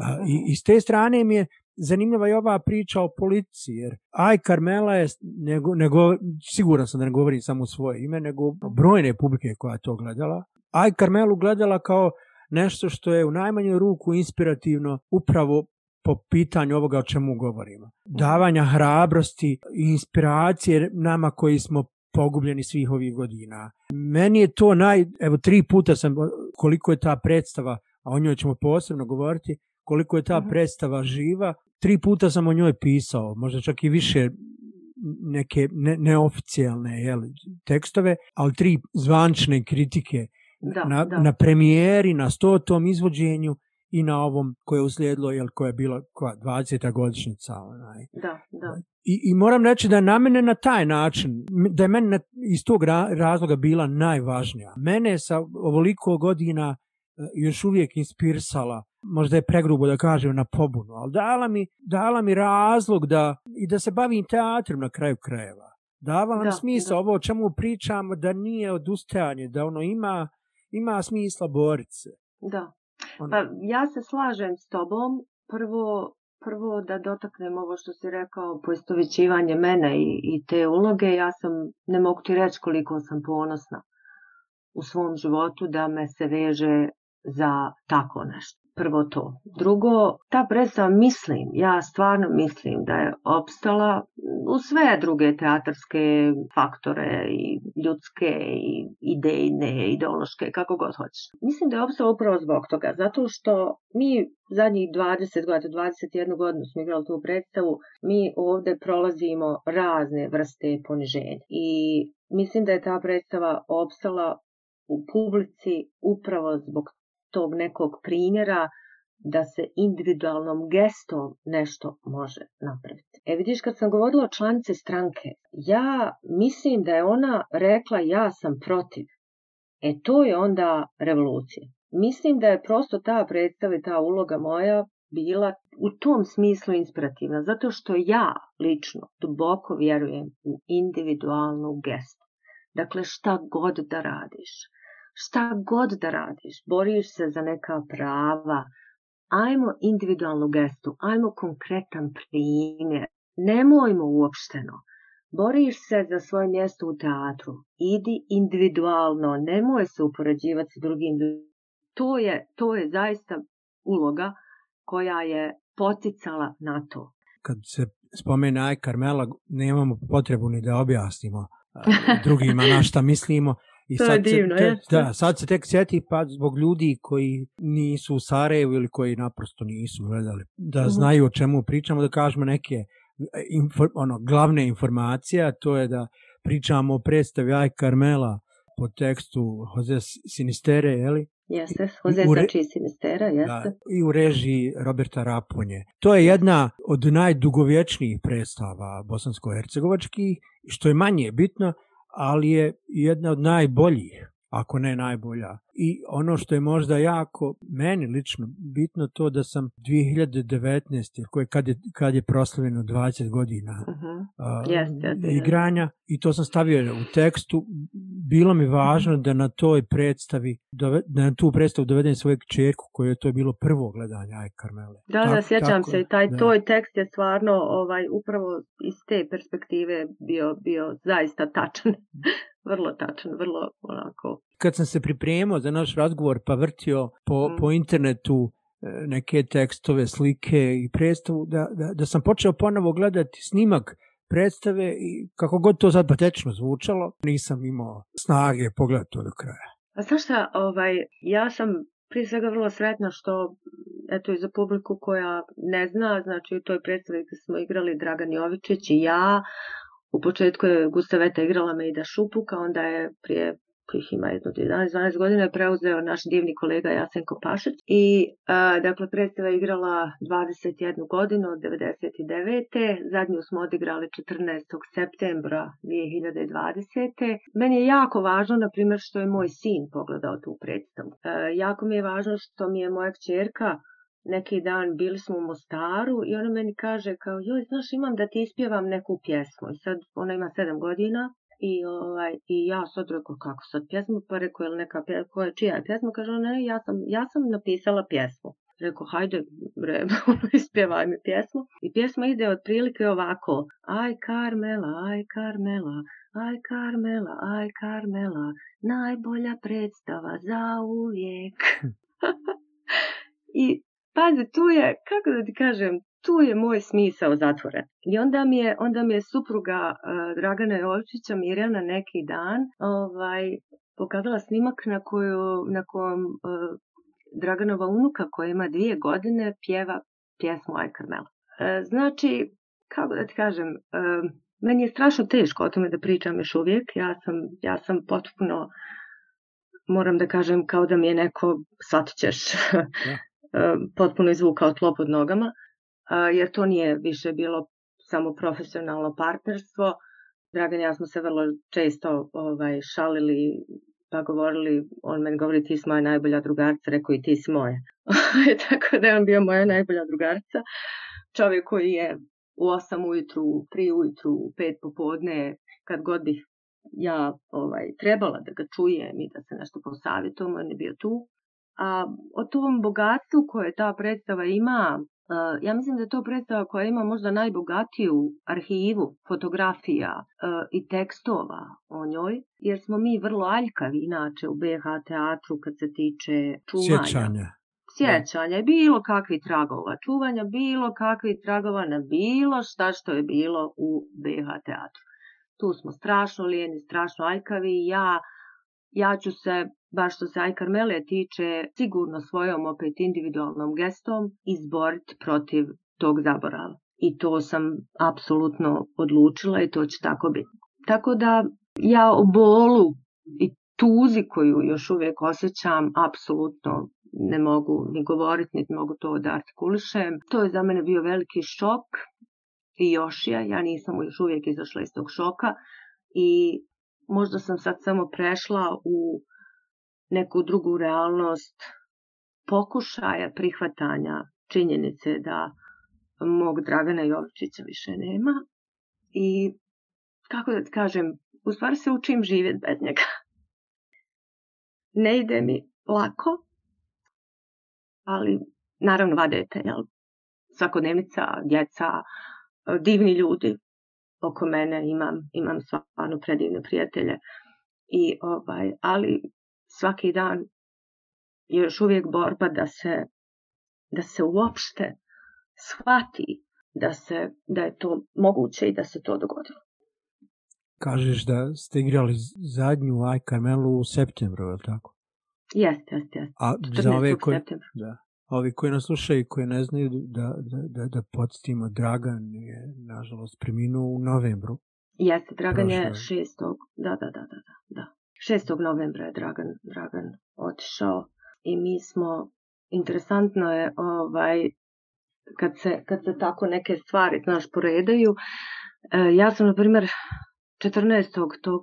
Mhm. I, s te strane mi je zanimljiva i ova priča o policiji, jer aj Karmela je, nego, siguran sam da ne govorim samo svoje ime, nego brojne publike koja je to gledala, aj Karmelu gledala kao nešto što je u najmanju ruku inspirativno upravo po pitanju ovoga o čemu govorimo. Davanja hrabrosti i inspiracije nama koji smo pogubljeni svih ovih godina. Meni je to naj, evo tri puta sam, koliko je ta predstava, a o njoj ćemo posebno govoriti, koliko je ta mhm. predstava živa, tri puta sam o njoj pisao, možda čak i više neke ne, neoficijalne jel, tekstove, ali tri zvančne kritike na, da. na premijeri, na stotom izvođenju i na ovom koje je uslijedilo, jel, koje je bila 20. godišnjica. Onaj. Da, da. I, moram reći da je na mene na taj način, da je meni iz tog razloga bila najvažnija. Mene sa ovoliko godina e, još uvijek ispirsala možda je pregrubo da kažem na pobunu, ali dala mi, dala mi razlog da, i da se bavim teatrom na kraju krajeva. dava vam smisla ovo o čemu pričamo, da nije odustajanje, da ono ima ima smisla boriti se. Da. Ono. Pa, ja se slažem s tobom. Prvo, prvo da dotaknem ovo što si rekao, poistovićivanje mene i, i te uloge. Ja sam, ne mogu ti reći koliko sam ponosna u svom životu da me se veže za tako nešto. Prvo to. Drugo, ta predstava mislim, ja stvarno mislim da je opstala u sve druge teatarske faktore i ljudske i idejne, ideološke, kako god hoćeš. Mislim da je opstala upravo zbog toga, zato što mi zadnjih 20 godina, 21 godinu smo igrali tu predstavu, mi ovdje prolazimo razne vrste poniženja. I mislim da je ta predstava opstala u publici upravo zbog tog nekog primjera da se individualnom gestom nešto može napraviti. E vidiš, kad sam govorila o članice stranke, ja mislim da je ona rekla ja sam protiv. E to je onda revolucija. Mislim da je prosto ta predstava i ta uloga moja bila u tom smislu inspirativna, zato što ja lično duboko vjerujem u individualnu gestu. Dakle, šta god da radiš, šta god da radiš, boriš se za neka prava, ajmo individualnu gestu, ajmo konkretan primjer, nemojmo uopšteno. Boriš se za svoje mjesto u teatru, idi individualno, nemoj se upoređivati s drugim To je, to je zaista uloga koja je poticala na to. Kad se spomene Aj Karmela, nemamo potrebu ni da objasnimo drugima na šta mislimo. I sad se, da, sad se tek sjeti pa zbog ljudi koji nisu u Sarajevu ili koji naprosto nisu gledali, da mhm. znaju o čemu pričamo, da kažemo neke e, infor, ono, glavne informacije, to je da pričamo o predstavi Aj Karmela po tekstu Jose Sinistere, je li? Jose Sinistera, jeste. I u režiji Roberta Raponje. To je jedna od najdugovječnijih predstava bosansko-hercegovačkih, što je manje bitno, ali je jedna od najboljih ako ne najbolja. I ono što je možda jako meni lično bitno to da sam 2019. koje kad je, kad je proslavljeno 20 godina uh igranja i to sam stavio u tekstu, bilo mi važno mhm. da na toj predstavi, da na tu predstavu dovedem svojeg čerku koje je to bilo prvo gledanje Aj Karmele. Da, da, sjećam se i taj toj tekst je stvarno ovaj upravo iz te perspektive bio, bio zaista tačan. Mhm vrlo tačan, vrlo onako. Kad sam se pripremao za naš razgovor pa vrtio po, mm. po internetu e, neke tekstove, slike i predstavu, da, da, da sam počeo ponovo gledati snimak predstave i kako god to sad patečno zvučalo, nisam imao snage pogledati to do kraja. A znaš šta, ovaj, ja sam prije svega vrlo sretna što, eto i za publiku koja ne zna, znači u toj predstavi smo igrali Dragan Jovičić i ja, u početku je Gustaveta igrala Mejda Šupuka, onda je prije kojih ima jedno 11-12 godina, preuzeo naš divni kolega Jasenko Pašić i a, dakle predstava je igrala 21 godinu od 99. Zadnju smo odigrali 14. septembra 2020. Meni je jako važno, na primjer, što je moj sin pogledao tu predstavu. E, jako mi je važno što mi je moja kćerka neki dan bili smo u Mostaru i ona meni kaže kao, joj, znaš, imam da ti ispjevam neku pjesmu. I sad ona ima sedam godina i, ovaj, i ja sad rekao, kako sad pjesmu? Pa rekao, je neka pjesma, koja, čija je pjesma? Kaže, ne, ja sam, ja sam napisala pjesmu. Rekao, hajde, bre, ono, ispjevaj mi pjesmu. I pjesma ide otprilike ovako. Aj Karmela, aj Karmela, aj Karmela, aj Karmela, najbolja predstava za uvijek. I pazi, tu je, kako da ti kažem, tu je moj smisao zatvoren. I onda mi je, onda mi je supruga uh, Dragana Jovčića Mirjana neki dan ovaj, pokazala snimak na, koju, na kojem e, Draganova unuka koja ima dvije godine pjeva pjesmu Aj Karmela. Uh, znači, kako da ti kažem, e, meni je strašno teško o tome da pričam još uvijek. Ja sam, ja sam potpuno moram da kažem kao da mi je neko, sad E, potpuno izvukao tlo pod nogama, e, jer to nije više bilo samo profesionalno partnerstvo. Dragan ja smo se vrlo često ovaj, šalili pa govorili, on meni govori ti si moja najbolja drugarca, rekao i ti si moja. Tako da je on bio moja najbolja drugarca. Čovjek koji je u osam ujutru, u tri ujutru, u pet popodne, kad god bih ja ovaj, trebala da ga čujem i da se nešto posavitujem, on je bio tu. A o tom bogatstvu koje ta predstava ima, ja mislim da je to predstava koja ima možda najbogatiju arhivu fotografija e, i tekstova o njoj, jer smo mi vrlo aljkavi inače u BH teatru kad se tiče čuvanja. Sjećanja. Sjećanja, bilo kakvi tragova čuvanja, bilo kakvi tragova na bilo šta što je bilo u BH teatru. Tu smo strašno lijeni, strašno aljkavi i ja, ja ću se baš što se Ajkar tiče, sigurno svojom opet individualnom gestom izboriti protiv tog zaborava. I to sam apsolutno odlučila i to će tako biti. Tako da ja o bolu i tuzi koju još uvijek osjećam, apsolutno ne mogu ni govoriti, niti mogu to da artikulišem. To je za mene bio veliki šok i još je. ja nisam još uvijek izašla iz tog šoka i možda sam sad samo prešla u neku drugu realnost pokušaja prihvatanja činjenice da mog Dragana Jovičića više nema i kako da kažem, u stvari se učim živjeti bez njega. Ne ide mi lako, ali naravno vadete, jel? Svakodnevnica, djeca, divni ljudi oko mene, imam, imam stvarno predivne prijatelje. I, ovaj, ali svaki dan je još uvijek borba da se, da se uopšte shvati da, se, da je to moguće i da se to dogodilo. Kažeš da ste igrali zadnju Aj Karmelu u septembru, je li tako? Jeste, jeste, jeste. A za koji, da, ovi koji nas slušaju i koji ne znaju da, da, da, da Dragan je nažalost preminuo u novembru. Jeste, Dragan je šestog, da, da, da, da, da. 6. novembra je Dragan, Dragan otišao i mi smo, interesantno je ovaj, kad se, kad se tako neke stvari znaš, poredaju. E, ja sam, na primjer, 14. tog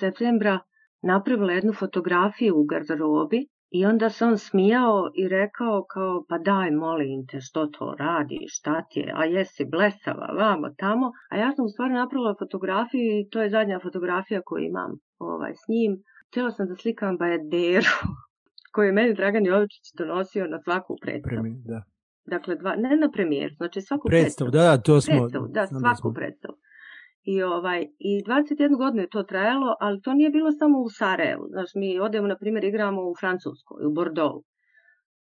septembra napravila jednu fotografiju u garderobi i onda se on smijao i rekao kao, pa daj molim te što to radi, šta ti je, a jesi blesava, vamo tamo. A ja sam u stvari napravila fotografiju i to je zadnja fotografija koju imam ovaj, s njim. Htjela sam da slikam bajaderu koju je meni Dragan Jovičić donosio na svaku predstavu. Premi, da. Dakle, dva, ne na premijer, znači svaku predstavu. da, to smo. da, svaku predstavu. I, ovaj, I 21 godinu je to trajalo, ali to nije bilo samo u Sarajevu. Znaš, mi odemo, na primjer, igramo u Francuskoj, u Bordeaux.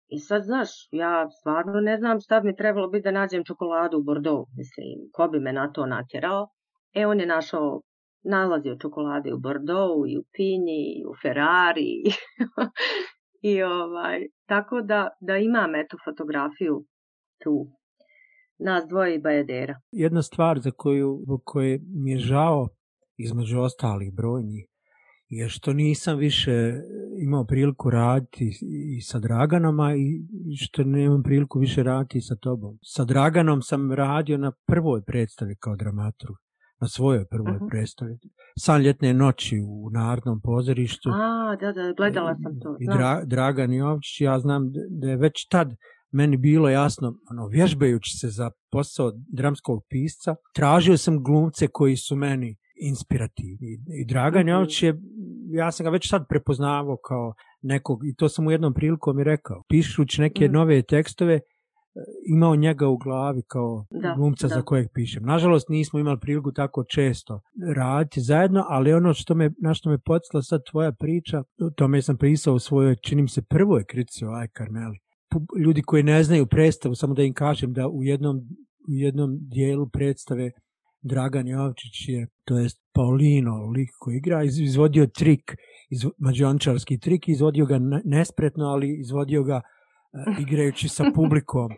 I sad, znaš, ja stvarno ne znam šta bi mi trebalo biti da nađem čokoladu u Bordeaux. Mislim, ko bi me na to natjerao? E, on je našao, nalazio čokolade u Bordeaux, i u Pinji, i u Ferrari. I ovaj, tako da, da imam eto fotografiju tu nas dvoje i Bajedera. Jedna stvar za koju, koje mi je žao, između ostalih brojnih, je što nisam više e, imao priliku raditi i sa Draganama i što nemam priliku više raditi sa tobom. Sa Draganom sam radio na prvoj predstavi kao dramaturg na svojoj prvoj mhm. predstavi. San ljetne noći u Narodnom pozorištu. A, da, da, gledala sam to. I Dra- Dragan Jovčić, ja znam da je već tad meni bilo jasno, ono, vježbajući se za posao dramskog pisca, tražio sam glumce koji su meni inspirativni. I Dragan mhm. Jović je, ja sam ga već sad prepoznavao kao nekog, i to sam u jednom prilikom i rekao, pišući neke mhm. nove tekstove, eh, imao njega u glavi kao glumca za kojeg pišem. Nažalost nismo imali priliku tako često raditi zajedno, ali ono što me, na što me podsjetila sad tvoja priča, o tome sam prisao u svojoj, činim se, prvoj kritici o Aj Karmeli ljudi koji ne znaju predstavu, samo da im kažem da u jednom, u jednom dijelu predstave Dragan Jovčić je, to jest Paulino, lik koji igra, izvodio trik, iz mađančarski trik, izvodio ga nespretno, ali izvodio ga e, igrajući sa publikom.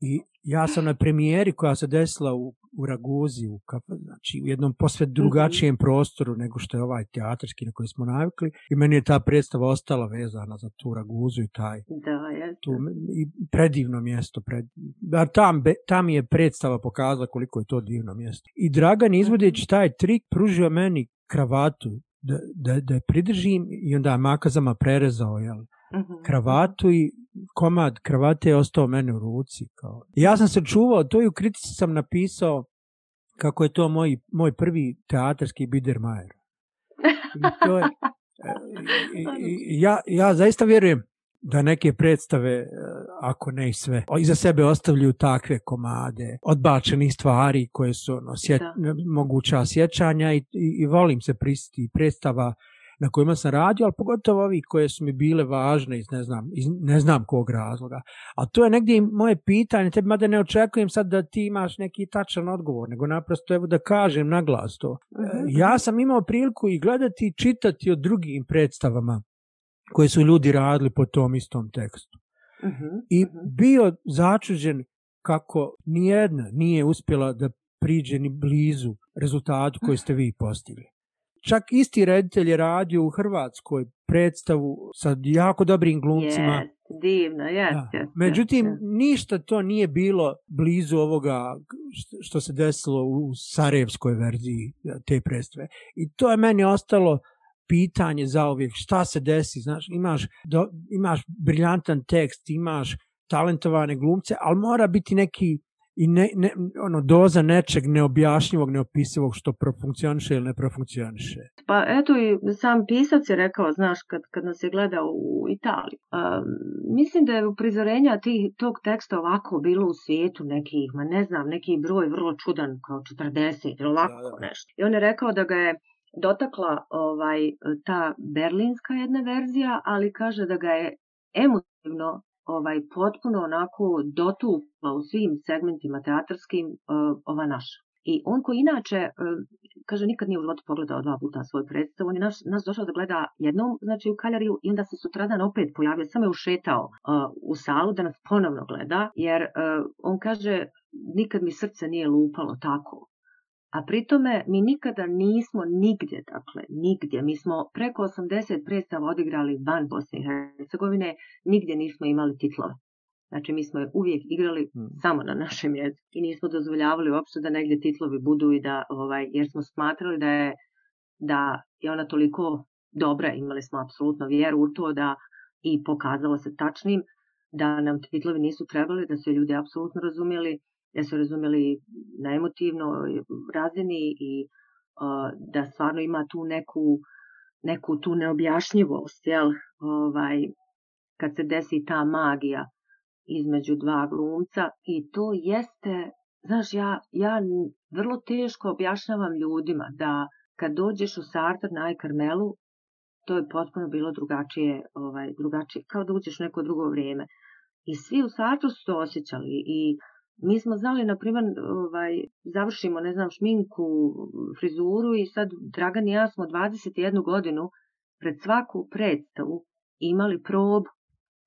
I ja sam na premijeri koja se desila u u Raguzi, u, znači u jednom posve drugačijem mhm. prostoru nego što je ovaj teatrski na koji smo navikli i meni je ta predstava ostala vezana za tu Raguzu i taj da, predivno mjesto pred, tam, tam je predstava pokazala koliko je to divno mjesto i Dragan mhm. izvodeći taj trik pružio meni kravatu da, da, da je pridržim i onda je makazama prerezao jel, Mhm. kravatu i komad kravate je ostao meni u ruci. Kao. Ja sam se čuvao, to i u kritici sam napisao kako je to moj, moj prvi teatarski Bidermajer. to e, ja, ja zaista vjerujem da neke predstave, e, ako ne i sve, iza sebe ostavljaju takve komade odbačenih stvari koje su ono, moguća sjećanja i, i, volim se pristiti predstava na kojima sam radio, ali pogotovo ovi koje su mi bile važne iz ne znam, iz ne znam kog razloga. A to je negdje moje pitanje, tebi mada ne očekujem sad da ti imaš neki tačan odgovor, nego naprosto evo da kažem na glas to. E, mhm. Ja sam imao priliku i gledati i čitati o drugim predstavama koje su ljudi radili po tom istom tekstu. Mhm, I mhm. bio začuđen kako nijedna nije uspjela da priđe ni blizu rezultatu koji ste vi postigli. Čak isti reditelj je radio u Hrvatskoj predstavu sa jako dobrim glumcima. Yes divno, jes, Međutim, ništa to nije bilo blizu ovoga što se desilo u Sarajevskoj verziji te predstave. I to je meni ostalo pitanje za uvijek, šta se desi, znaš, imaš, imaš briljantan tekst, imaš talentovane glumce, ali mora biti neki i ne, ono, doza nečeg neobjašnjivog, neopisivog što profunkcioniše ili ne profunkcioniše. Pa eto i sam pisac je rekao, znaš, kad, kad nas je gledao u Italiji. Um, mislim da je uprizorenja tih, tog teksta ovako bilo u svijetu nekih, ma ne znam, neki broj vrlo čudan, kao 40 ili ovako nešto. I on je rekao da ga je dotakla ovaj, ta berlinska jedna verzija, ali kaže da ga je emotivno ovaj, potpuno onako dotupla u svim segmentima teatarskim e, ova naša. I on koji inače, e, kaže, nikad nije u životu pogledao dva puta svoj predstav, on je naš, nas došao da gleda jednom, znači u Kaljariju, i onda se sutradan opet pojavio, samo je ušetao e, u salu da nas ponovno gleda, jer on kaže, nikad mi srce nije lupalo tako a pritome mi nikada nismo nigdje, dakle nigdje, mi smo preko 80 predstava odigrali van Bosne i Hercegovine, nigdje nismo imali titlove. Znači mi smo je uvijek igrali hmm. samo na našem jeziku i nismo dozvoljavali uopšte da negdje titlovi budu i da, ovaj, jer smo smatrali da je, da je ona toliko dobra, imali smo apsolutno vjeru u to da i pokazalo se tačnim da nam titlovi nisu trebali, da su ljudi apsolutno razumjeli ne su razumjeli na emotivnoj razini i da stvarno ima tu neku, neku tu neobjašnjivost, jel? Ovaj, kad se desi ta magija između dva glumca i to jeste, znaš, ja, ja vrlo teško objašnjavam ljudima da kad dođeš u Sartar na Ajkarmelu, to je potpuno bilo drugačije, ovaj, drugačije, kao da uđeš u neko drugo vrijeme. I svi u Sartru su to osjećali i mi smo znali, na primjer, ovaj, završimo, ne znam, šminku, frizuru i sad Dragan i ja smo 21 godinu pred svaku predstavu imali probu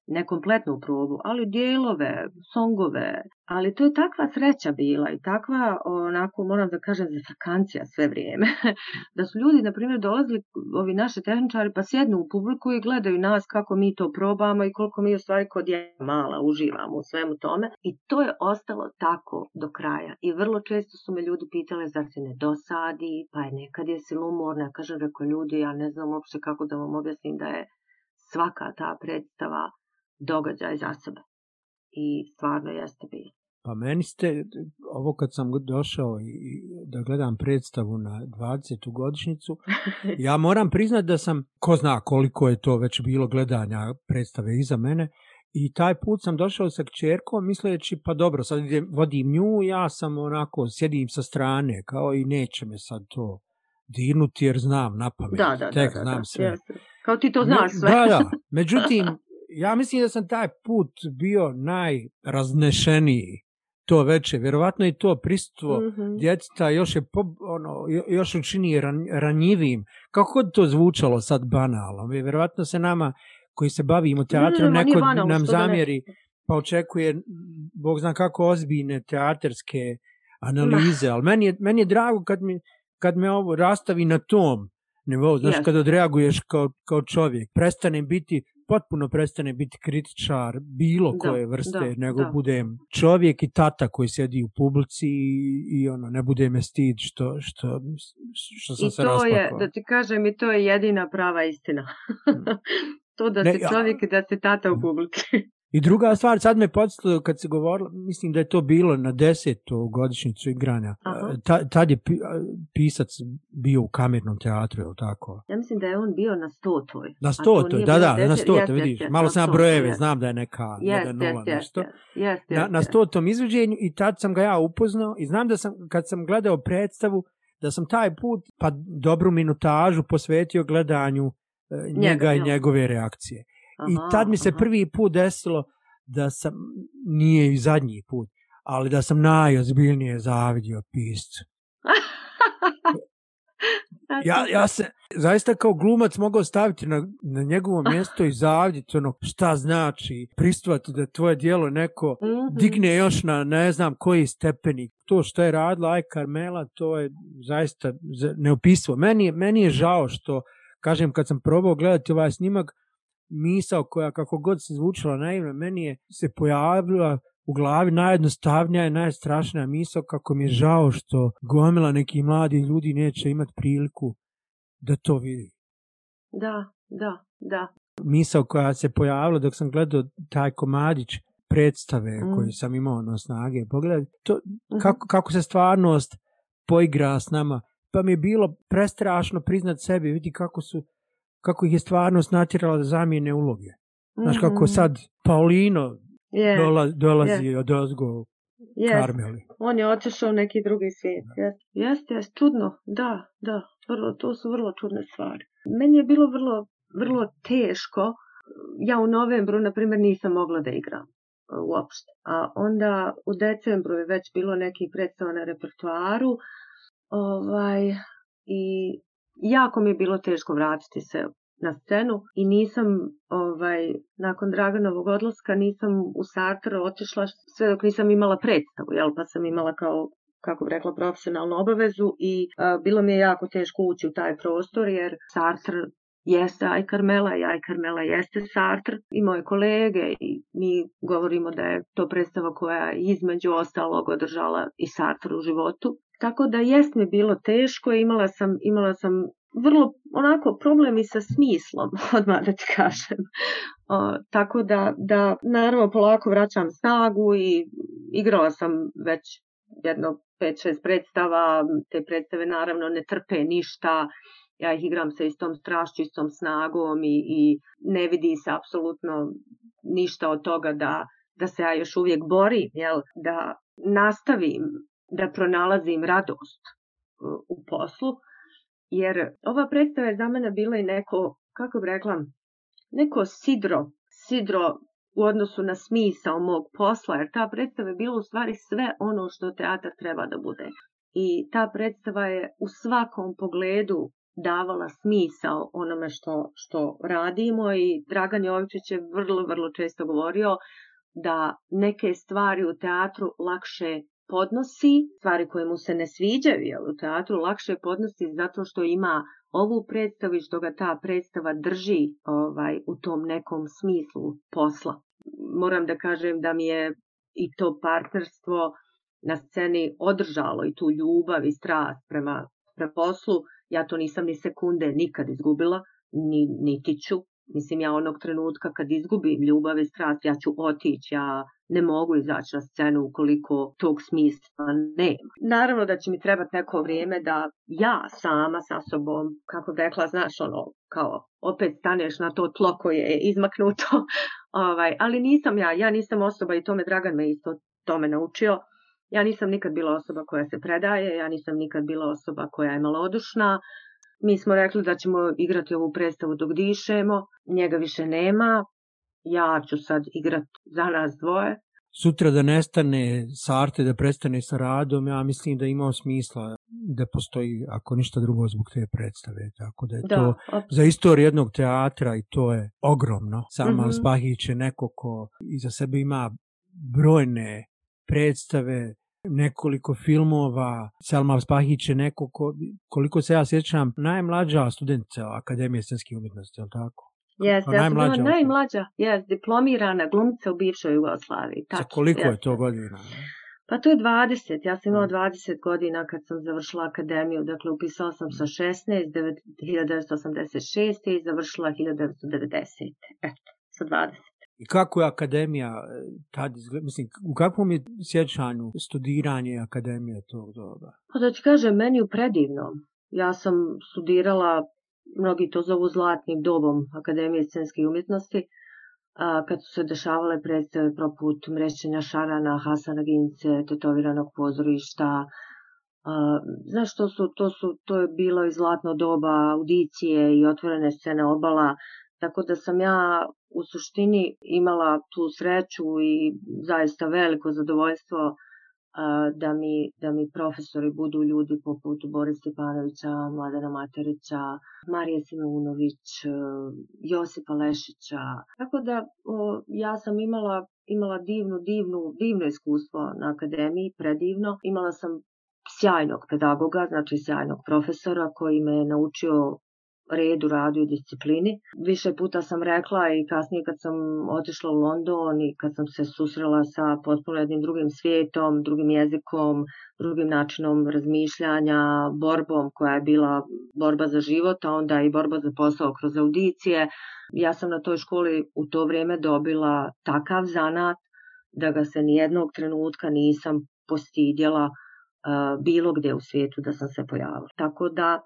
ne kompletnu probu, ali dijelove, songove, ali to je takva sreća bila i takva, onako moram da kažem, zafakancija sve vrijeme, da su ljudi, na primjer, dolazili, ovi naši tehničari, pa sjednu u publiku i gledaju nas kako mi to probamo i koliko mi u stvari kod je mala uživamo u svemu tome i to je ostalo tako do kraja i vrlo često su me ljudi pitali zar se ne dosadi, pa je nekad jesi umorna, ja kažem, reko ljudi, ja ne znam uopće kako da vam objasnim da je svaka ta predstava događaj za sebe. I stvarno jeste bio. Pa meni ste, ovo kad sam došao i da gledam predstavu na 20. godišnicu ja moram priznati da sam, ko zna koliko je to već bilo gledanja predstave iza mene, i taj put sam došao sa kćerkom misleći pa dobro, sad vodim nju, ja sam onako, sjedim sa strane kao i neće me sad to dirnuti jer znam na pamet, da, da, da, znam sve. Kao ti to znaš sve. Da, da. Međutim, ja mislim da sam taj put bio najraznešeniji to veče. Vjerovatno i to pristvo mm djeteta još je ono, još učini ran, ranjivim. Kako god to zvučalo sad banalno. Vjerovatno se nama koji se bavimo mhm, teatrom, neko nam zamjeri pa očekuje, Bog zna kako, ozbiljne teatarske analize. Ali meni je, meni drago kad, mi, kad me ovo rastavi na tom nivou. Znaš, kad odreaguješ kao, kao čovjek. prestanem biti potpuno prestane biti kritičar bilo koje vrste, nego da. budem čovjek i tata koji sjedi u publici i, i ono, ne bude me stid što, što, što sam se to je, da ti kažem, i to je jedina prava istina. Hm. to da ne, si čovjek i da si tata u hm. publici. I druga stvar, sad me podsjetilo kad se govorilo, mislim da je to bilo na desetu godišnjicu igranja. E, ta, tad je pisac bio u kamernom teatru, je tako? Ja mislim da je on bio na stotoj. Na stotoj, da, da, na stotoj, vidiš. malo sam brojeve, znam da je neka, yes, Na, na stotom izvođenju i tad sam ga ja upoznao i znam da sam, kad sam gledao predstavu, da sam taj put pa dobru minutažu posvetio gledanju e, njega i njegove reakcije. I tad mi se prvi put desilo da sam, nije i zadnji put, ali da sam najozbiljnije zavidio piscu. Ja, ja se zaista kao glumac mogao staviti na, na njegovo mjesto i zavidjeti ono šta znači pristvati da tvoje dijelo neko mhm. digne još na ne znam koji stepenik. To što je radila Aj Karmela to je zaista neopisivo. Meni, meni je žao što kažem kad sam probao gledati ovaj snimak misao koja kako god se zvučila naivno, meni je se pojavila u glavi najjednostavnija i najstrašnija misao kako mi je žao što gomila neki mladi ljudi neće imati priliku da to vidi. Da, da, da. Misao koja se pojavila dok sam gledao taj komadić predstave mm. koju sam imao na ono, snage pogledaj to, mhm. kako, kako se stvarnost poigra s nama, pa mi je bilo prestrašno priznat sebi, vidi kako su kako ih je stvarnost natjerala da zamijene uloge. mm kako mhm. sad Paulino dolazi od ozgo yes. Karmeli. On je otišao u neki drugi svijet. Jeste, jeste, čudno. Da, da. Vrlo, to su vrlo čudne stvari. Meni je bilo vrlo, vrlo teško. Ja u novembru, na primjer, nisam mogla da igram e, uopšte. A onda u decembru je već bilo nekih predstava na repertuaru. Ovaj, I jako mi je bilo teško vratiti se na scenu i nisam ovaj, nakon Draganovog odlaska nisam u Sartre otišla sve dok nisam imala predstavu, jel, pa sam imala kao kako bi rekla, profesionalnu obavezu i bilo mi je jako teško ući u taj prostor jer Sartre jeste Aj Karmela i Aj Karmela jeste Sartre i moje kolege i mi govorimo da je to predstava koja je između ostalog održala i Sartre u životu tako da jest mi bilo teško, imala sam, imala sam vrlo onako problemi sa smislom, odmah da ti kažem. tako da, da, naravno, polako vraćam snagu i igrala sam već jedno pet, šest predstava. Te predstave naravno ne trpe ništa. Ja ih igram sa istom strašću, istom snagom i, i ne vidi se apsolutno ništa od toga da, da se ja još uvijek borim, jel? da nastavim da pronalazim radost e, u poslu, jer ova predstava je za mene bila i neko, kako bi rekla, neko sidro, sidro u odnosu na smisao mog posla, jer ta predstava je bila u stvari sve ono što teatar treba da bude. I ta predstava je u svakom pogledu davala smisao onome što, što radimo i Dragan Jovičić je vrlo, vrlo često govorio da neke stvari u teatru lakše podnosi stvari koje mu se ne sviđaju, jel u teatru lakše podnosi zato što ima ovu predstavu i što ga ta predstava drži ovaj, u tom nekom smislu posla. Moram da kažem da mi je i to partnerstvo na sceni održalo i tu ljubav i strast prema, prema poslu. Ja to nisam ni sekunde nikad izgubila, ni, niti ću. Mislim, ja onog trenutka kad izgubim ljubav i strast, ja ću otići, ja ne mogu izaći na scenu ukoliko tog smisla nema. Naravno da će mi trebati neko vrijeme da ja sama sa sobom, kako bi rekla, znaš ono, kao opet staneš na to tlo koje je izmaknuto, ovaj, ali nisam ja, ja nisam osoba i tome Dragan me isto tome naučio. Ja nisam nikad bila osoba koja se predaje, ja nisam nikad bila osoba koja je malodušna, mi smo rekli da ćemo igrati ovu predstavu dok dišemo, njega više nema, ja ću sad igrati za nas dvoje. Sutra da nestane arte da prestane sa radom, ja mislim da imao smisla da postoji, ako ništa drugo, zbog te predstave. Tako da je da, to za istoriju jednog teatra i to je ogromno. Sam mm-hmm. Spahić je neko ko iza sebe ima brojne predstave, nekoliko filmova. Selma Spahić je neko, ko, koliko se ja sjećam, najmlađa studentica Akademije scenske umjetnosti, je tako? Yes, pa ja sam bila najmlađa, yes, diplomirana glumica u bivšoj Jugoslaviji. Tako, Za koliko je to godina? Pa to je 20, ja sam imala 20 godina kad sam završila akademiju, dakle upisala sam sa 16, 1986 i završila 1990. Eto, sa 20. I kako je akademija e, tad mislim, u kakvom je sjećanju studiranje akademije tog doba? Pa da ti kažem, meni je predivno. Ja sam studirala, mnogi to zovu zlatnim dobom Akademije scenske umjetnosti, a, kad su se dešavale predstave proput Mrešćenja Šarana, Hasana Gince, tetoviranog pozorišta, a, znaš, to, su, to, su, to je bilo i zlatno doba audicije i otvorene scene obala, tako da sam ja u suštini imala tu sreću i zaista veliko zadovoljstvo e, da mi, da mi profesori budu ljudi poput Boris Stepanovića, Mladena Materića, Marije Simunović, e, Josipa Lešića. Tako da ja sam imala, imala divnu, divnu, divno iskustvo na akademiji, predivno. Imala sam sjajnog pedagoga, znači sjajnog profesora koji me je naučio redu, radu i disciplini. Više puta sam rekla i kasnije kad sam otišla u London i kad sam se susrela sa potpuno jednim drugim svijetom, drugim jezikom, drugim načinom razmišljanja, borbom koja je bila borba za život, a onda i borba za posao kroz audicije. Ja sam na toj školi u to vrijeme dobila takav zanat da ga se nijednog trenutka nisam postidjela bilo gdje u svijetu da sam se pojavila. Tako da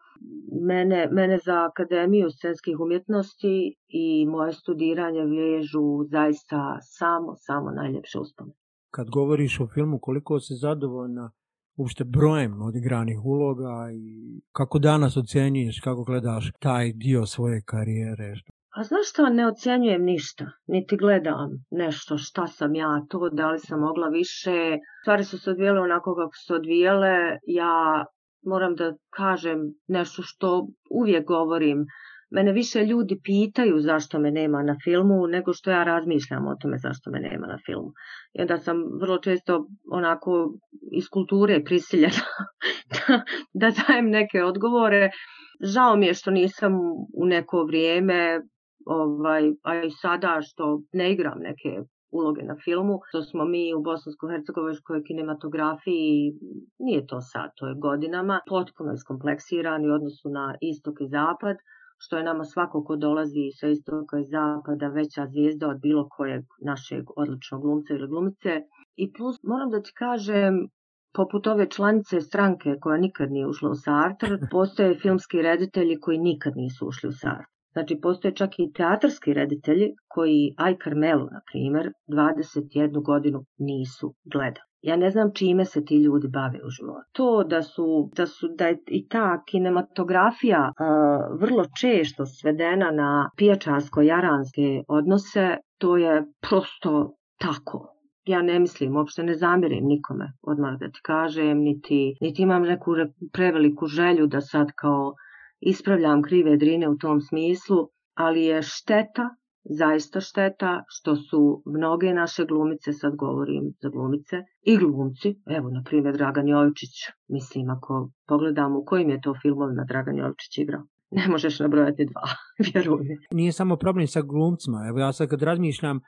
mene, mene za Akademiju scenskih umjetnosti i moje studiranje vježu zaista samo, samo najljepše uspome. Kad govoriš o filmu, koliko si zadovoljna uopšte brojem odigranih uloga i kako danas ocjenjuješ, kako gledaš taj dio svoje karijere? A znaš što, ne ocjenjujem ništa, niti gledam nešto šta sam ja to, da li sam mogla više. Stvari su se odvijele onako kako su se odvijele. Ja moram da kažem nešto što uvijek govorim. Mene više ljudi pitaju zašto me nema na filmu nego što ja razmišljam o tome zašto me nema na filmu. I onda sam vrlo često onako iz kulture prisiljena da, da dajem neke odgovore. Žao mi je što nisam u neko vrijeme ovaj, a i sada što ne igram neke uloge na filmu, što smo mi u bosansko hercegovačkoj kinematografiji, nije to sad, to je godinama, potpuno iskompleksirani u odnosu na istok i zapad, što je nama svako ko dolazi sa istoka i zapada veća zvijezda od bilo kojeg našeg odličnog glumca ili glumice. I plus, moram da ti kažem, poput ove članice stranke koja nikad nije ušla u Sartre, postoje filmski reditelji koji nikad nisu ušli u Sartre. Znači, postoje čak i teatarski reditelji koji Aj Carmelu, na primjer, 21 godinu nisu gledali. Ja ne znam čime se ti ljudi bave u životu. To da su, da su, da je i ta kinematografija vrlo često svedena na pijačarsko-jaranske odnose, to je prosto tako ja ne mislim, uopšte ne zamjerim nikome, odmah da ti kažem, niti, niti imam neku preveliku želju da sad kao Ispravljam krive drine u tom smislu, ali je šteta, zaista šteta, što su mnoge naše glumice, sad govorim za glumice, i glumci, evo na primjer Dragan Jovičić, mislim ako pogledamo u kojim je to filmovima Dragan Jovičić igrao. Ne možeš nabrojati dva, vjerujem Nije samo problem sa glumcima. Evo ja sad kad razmišljam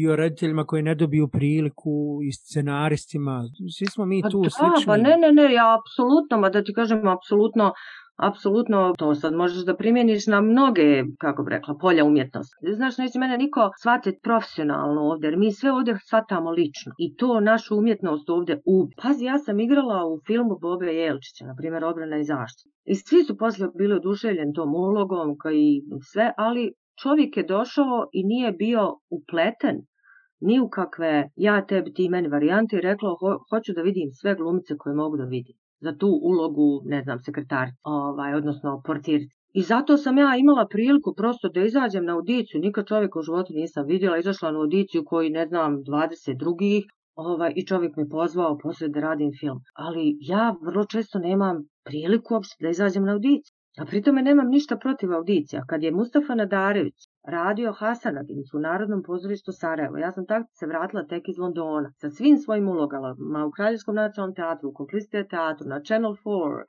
i o rediteljima koji ne dobiju priliku i scenaristima, svi smo mi pa tu pa slični. Pa ne, ne, ne, ja apsolutno, ma da ti kažem, apsolutno apsolutno to sad možeš da primjeniš na mnoge, kako bih rekla, polja umjetnosti. Znaš, neće mene niko shvatiti profesionalno ovdje, jer mi sve ovdje shvatamo lično. I to našu umjetnost ovdje u. Pazi, ja sam igrala u filmu Bobe Jelčića, na primjer, obrana i zaštita. I svi su poslije bili oduševljeni tom ulogom i sve, ali čovjek je došao i nije bio upleten ni u kakve ja tebi ti meni varijante i rekla hoću da vidim sve glumice koje mogu da vidim za tu ulogu, ne znam, sekretar, ovaj, odnosno portir. I zato sam ja imala priliku prosto da izađem na audiciju, nikad čovjeka u životu nisam vidjela, izašla na audiciju koji ne znam 20 drugih, ovaj, i čovjek me pozvao poslije da radim film. Ali ja vrlo često nemam priliku da izađem na audiciju. A pritome nemam ništa protiv audicija. Kad je Mustafa Nadarević radio Hasanaginicu u Narodnom pozorištu Sarajevo, ja sam tako se vratila tek iz Londona. Sa svim svojim ulogama u Kraljevskom nacionalnom teatru, u Kompliste teatru, na Channel 4,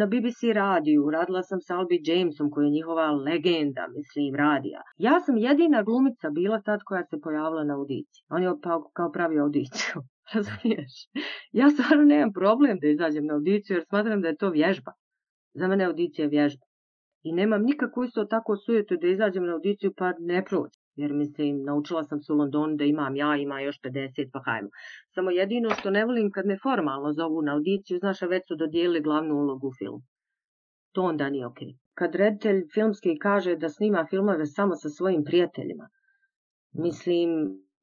na BBC radiju, radila sam sa Albi Jamesom koji je njihova legenda, mislim, radija. Ja sam jedina glumica bila tad koja se pojavila na audiciji. On je pa, kao pravi audiciju. Ja stvarno nemam problem da izađem na audiciju jer smatram da je to vježba. Za mene audicija vježba. I nemam nikakvu isto tako sujetu da izađem na audiciju pa ne proći. Jer mislim, naučila sam se u Londonu da imam ja, ima još 50, pa hajmo. Samo jedino što ne volim kad me formalno zovu na audiciju, znaš, a već su dodijelili glavnu ulogu u filmu. To onda nije okej. Kad reditelj filmski kaže da snima filmove samo sa svojim prijateljima, mislim,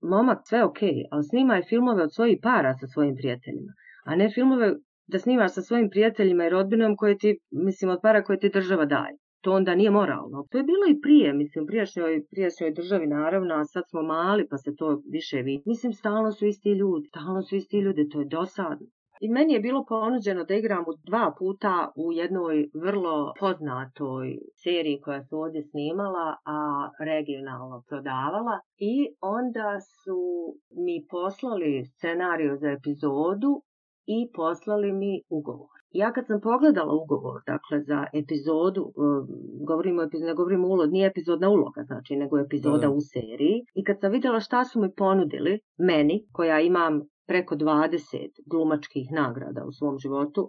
momak sve okej, ali snima je filmove od svojih para sa svojim prijateljima, a ne filmove da snimaš sa svojim prijateljima i rodbinom koje ti, mislim, od para koje ti država daje. To onda nije moralno. To je bilo i prije, mislim, prijašnjoj, prijašnjoj državi naravno, a sad smo mali pa se to više vidi. Mislim, stalno su isti ljudi, stalno su isti ljudi, to je dosadno. I meni je bilo ponuđeno da igram dva puta u jednoj vrlo poznatoj seriji koja se ovdje snimala, a regionalno prodavala. I onda su mi poslali scenariju za epizodu i poslali mi ugovor. Ja kad sam pogledala ugovor, dakle za epizodu, e, govorimo, ne govorimo ulog, nije epizodna uloga, znači, nego epizoda u seriji, i kad sam vidjela šta su mi ponudili, meni, koja imam preko 20 glumačkih nagrada u svom životu,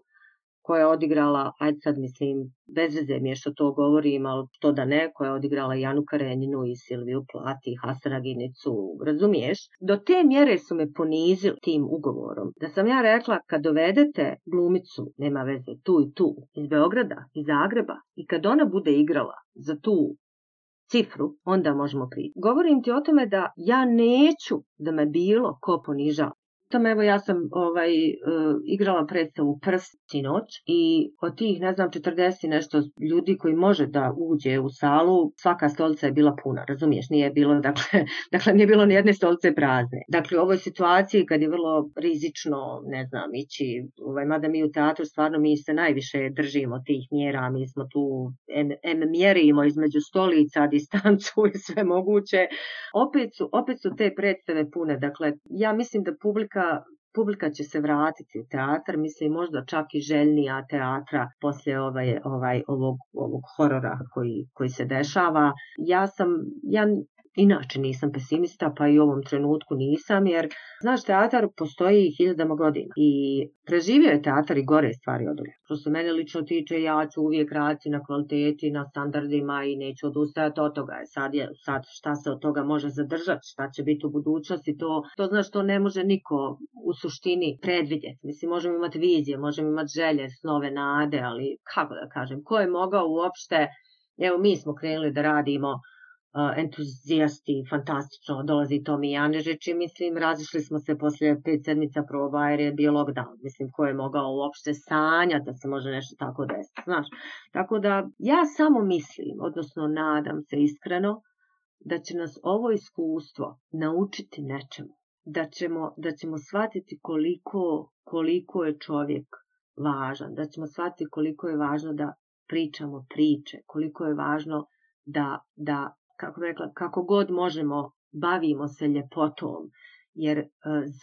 koja je odigrala, ajde sad mislim, bez veze mi je što to govorim, ali to da ne, koja je odigrala Janu Kareninu i Silviju Plati, Hasraginicu, razumiješ? Do te mjere su me ponizili tim ugovorom. Da sam ja rekla, kad dovedete glumicu, nema veze, tu i tu, iz Beograda, iz Zagreba, i kad ona bude igrala za tu cifru, onda možemo priti. Govorim ti o tome da ja neću da me bilo ko poniža tome evo ja sam ovaj, e, igrala predstavu Prst noć i od tih ne znam 40 nešto ljudi koji može da uđe u salu, svaka stolica je bila puna, razumiješ, nije bilo dakle, dakle nije bilo ni jedne stolice prazne. Dakle u ovoj situaciji kad je vrlo rizično, ne znam, ići, ovaj, mada mi u teatru stvarno mi se najviše držimo tih mjera, mi smo tu em, em mjerimo između stolica, distancu i sve moguće. Opet su, opet su te predstave pune, dakle ja mislim da publika publika će se vratiti u teatar, mislim možda čak i željnija teatra poslije ovaj, ovaj, ovog, ovog horora koji, koji se dešava. Ja sam, ja Inače nisam pesimista, pa i u ovom trenutku nisam, jer, znaš, teatar postoji hiljadama godina i preživio je teatar i gore stvari od uvijek. Što se mene lično tiče, ja ću uvijek raditi na kvaliteti, na standardima i neću odustajati od toga. E, sad, je, sad šta se od toga može zadržati, šta će biti u budućnosti, to, to znaš, to ne može niko u suštini predvidjeti. Mislim, možemo imati vizije, možemo imati želje, snove, nade, ali kako da kažem, ko je mogao uopšte, evo mi smo krenuli da radimo Uh, entuzijasti, fantastično, dolazi Tomi Janežić i mislim, razišli smo se poslije pet sedmica proba jer je bio lockdown. Mislim, ko je mogao uopšte sanjati da se može nešto tako desiti, znaš. Tako da ja samo mislim, odnosno nadam se iskreno, da će nas ovo iskustvo naučiti nečemu. Da ćemo, da ćemo shvatiti koliko, koliko je čovjek važan, da ćemo shvatiti koliko je važno da pričamo priče, koliko je važno da, da kako rekla, kako god možemo, bavimo se ljepotom, jer e,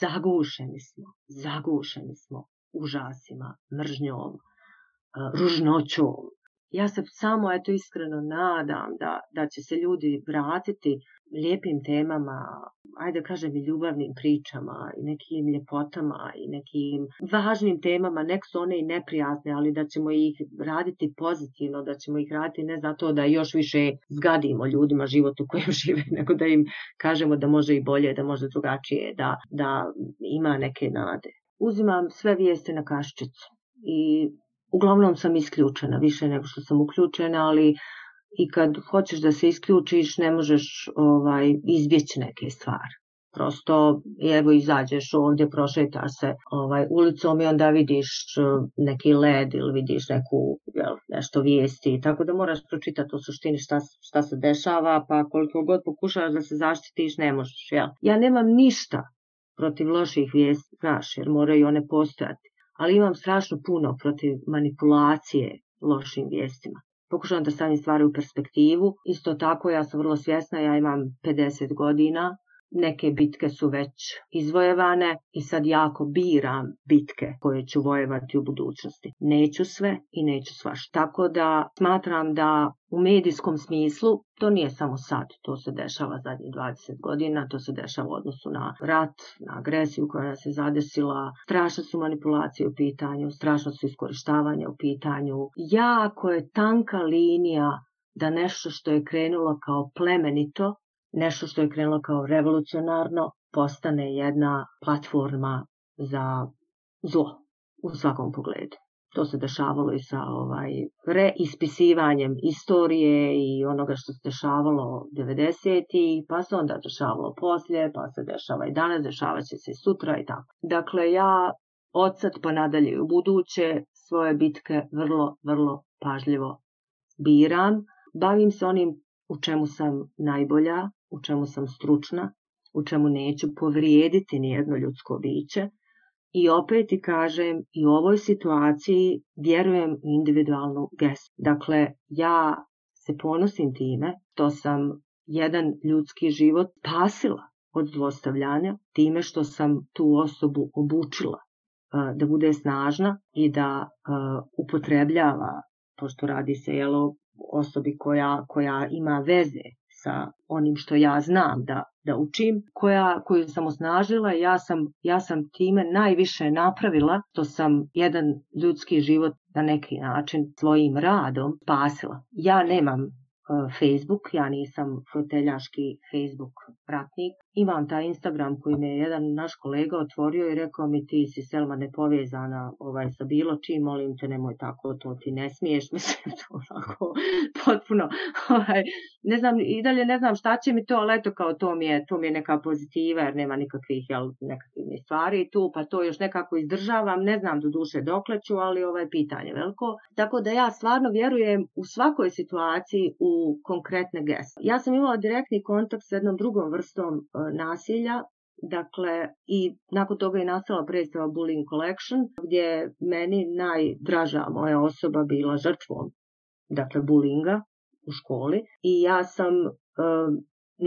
zagušeni smo, zagušeni smo užasima, mržnjom, e, ružnoćom, ja se samo eto iskreno nadam da, da će se ljudi vratiti lijepim temama, ajde kažem i ljubavnim pričama i nekim ljepotama i nekim važnim temama, nek su one i neprijatne, ali da ćemo ih raditi pozitivno, da ćemo ih raditi ne zato da još više zgadimo ljudima život u kojem žive, nego da im kažemo da može i bolje, da može drugačije, da, da ima neke nade. Uzimam sve vijeste na kaščicu i uglavnom sam isključena, više nego što sam uključena, ali i kad hoćeš da se isključiš, ne možeš ovaj, izbjeći neke stvari. Prosto, evo, izađeš ovdje, prošetaš se ovaj, ulicom i onda vidiš e, neki led ili vidiš neku, jel, nešto vijesti. Tako da moraš pročitati u suštini šta, šta se dešava, pa koliko god pokušaš da se zaštitiš, ne možeš. Ja nemam ništa protiv loših vijesti, znaš, jer moraju one postojati ali imam strašno puno protiv manipulacije lošim vijestima. Pokušavam da stavim stvari u perspektivu. Isto tako, ja sam vrlo svjesna, ja imam 50 godina Neke bitke su već izvojevane i sad jako biram bitke koje ću vojevati u budućnosti. Neću sve i neću svaš Tako da smatram da u medijskom smislu, to nije samo sad, to se dešava zadnjih 20 godina, to se dešava u odnosu na rat, na agresiju koja se zadesila, strašne su manipulacije u pitanju, strašno su iskorištavanja u pitanju. Jako je tanka linija da nešto što je krenulo kao plemenito nešto što je krenulo kao revolucionarno postane jedna platforma za zlo u svakom pogledu. To se dešavalo i sa ovaj, reispisivanjem istorije i onoga što se dešavalo 90-i, pa se onda dešavalo poslije, pa se dešava i danas, dešavat će se i sutra i tako. Dakle, ja od sad pa nadalje u buduće svoje bitke vrlo, vrlo pažljivo biram. Bavim se onim u čemu sam najbolja, u čemu sam stručna, u čemu neću povrijediti nijedno ljudsko biće. I opet i kažem, i u ovoj situaciji vjerujem u individualnu gest. Dakle, ja se ponosim time to sam jedan ljudski život pasila od zlostavljanja time što sam tu osobu obučila da bude snažna i da upotrebljava, pošto radi se jelo osobi koja, koja ima veze sa onim što ja znam da, da učim, koja, koju sam osnažila, ja sam, ja sam time najviše napravila to sam jedan ljudski život na neki način svojim radom spasila. Ja nemam E, Facebook, ja nisam foteljaški Facebook pratnik. Imam taj Instagram koji mi je jedan naš kolega otvorio i rekao mi ti si Selma nepovezana ovaj, sa bilo čim, molim te nemoj tako, to ti ne smiješ, mislim to potpuno. Ovaj, ne znam, i dalje ne znam šta će mi to, ali eto kao to mi je, to mi je neka pozitiva jer nema nikakvih jel, stvari tu, pa to još nekako izdržavam, ne znam do duše dokle ću, ali ovaj pitanje veliko. Tako da ja stvarno vjerujem u svakoj situaciji u konkretne geste. Ja sam imala direktni kontakt s jednom drugom vrstom e, nasilja, Dakle, i nakon toga je nastala predstava Bullying Collection, gdje je meni najdraža moja osoba bila žrtvom, dakle, bulinga u školi. I ja sam e,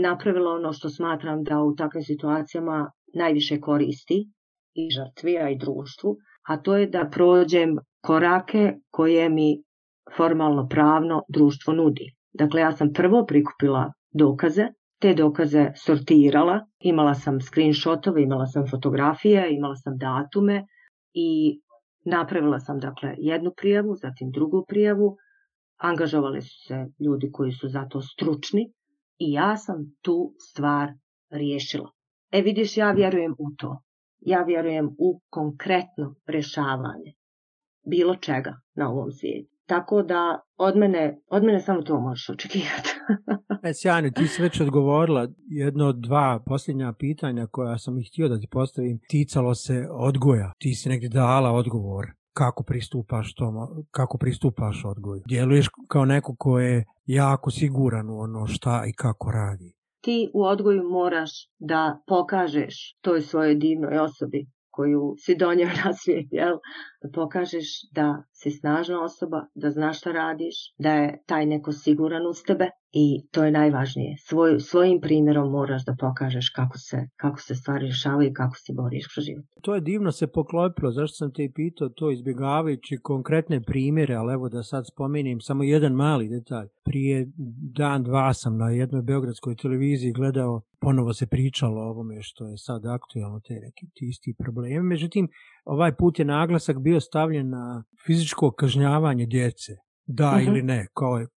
napravila ono što smatram da u takvim situacijama najviše koristi i žrtvi, a i društvu, a to je da prođem korake koje mi formalno pravno društvo nudi. Dakle, ja sam prvo prikupila dokaze, te dokaze sortirala, imala sam screenshotove, imala sam fotografije, imala sam datume i napravila sam dakle jednu prijavu, zatim drugu prijavu, angažovali su se ljudi koji su za to stručni i ja sam tu stvar riješila. E vidiš, ja vjerujem u to. Ja vjerujem u konkretno rješavanje bilo čega na ovom svijetu. Tako da od mene, od mene samo to možeš očekivati. e, Sjane, ti si već odgovorila jedno od dva posljednja pitanja koja sam ih htio da ti postavim. Ticalo se odgoja. Ti si negdje dala odgovor kako pristupaš tom kako pristupaš odgoju. Djeluješ kao neko ko je jako siguran u ono šta i kako radi. Ti u odgoju moraš da pokažeš toj svojoj divnoj osobi koju si donio na svijet, Da pokažeš da si snažna osoba, da znaš šta radiš, da je taj neko siguran uz tebe i to je najvažnije. Svoj, svojim primjerom moraš da pokažeš kako se, kako se stvari rješavaju i kako se boriš kroz život. To je divno se poklopilo, zašto sam te i pitao to izbjegavajući konkretne primjere, ali evo da sad spomenim samo jedan mali detalj. Prije dan, dva sam na jednoj beogradskoj televiziji gledao, ponovo se pričalo o ovome što je sad aktualno, te neki isti problemi. Međutim, ovaj put je naglasak bio stavljen na fizičku fizičko kažnjavanje djece da mhm. ili ne,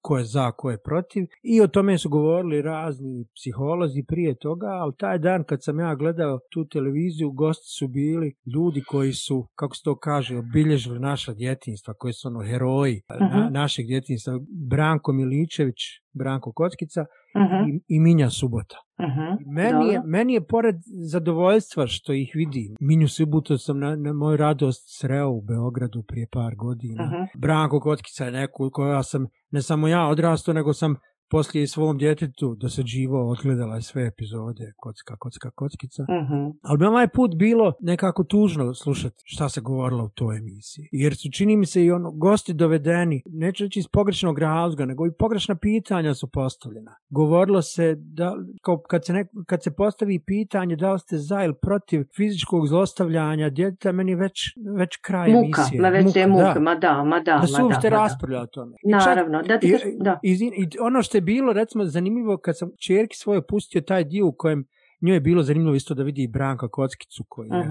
ko je, za, ko je protiv. I o tome su govorili razni psiholozi prije toga, ali taj dan kad sam ja gledao tu televiziju, gosti su bili ljudi koji su, kako se to kaže, obilježili naša djetinstva, koji su ono heroji uh našeg djetinstva. Branko Miličević, Branko Kockica mhm. i, Minja Subota. uh Meni, je, meni, je, pored zadovoljstva što ih vidim, Minju Subotu sam na, na moju radost sreo u Beogradu prije par godina. Mhm. Branko Kockica je neko koja sam, ne samo ja odrastao, nego sam poslije svom djetetu da se živo odgledala sve epizode kocka, kocka, kockica. Uh-huh. Ali bi ovaj put bilo nekako tužno slušati šta se govorilo u toj emisiji. Jer su čini mi se i ono, gosti dovedeni, neću reći iz pogrešnog razloga, nego i pogrešna pitanja su postavljena. Govorilo se da, kao kad se, kad se postavi pitanje da li ste za ili protiv fizičkog zlostavljanja djeteta, meni već, već kraj muka, emisije. Ma već muka, je da. ma da, ma da. Da o tome. Naravno, da, da. i, i ono što je bilo recimo zanimljivo kad sam čerki svoje pustio taj dio u kojem njoj je bilo zanimljivo isto da vidi i Branka Kockicu koji je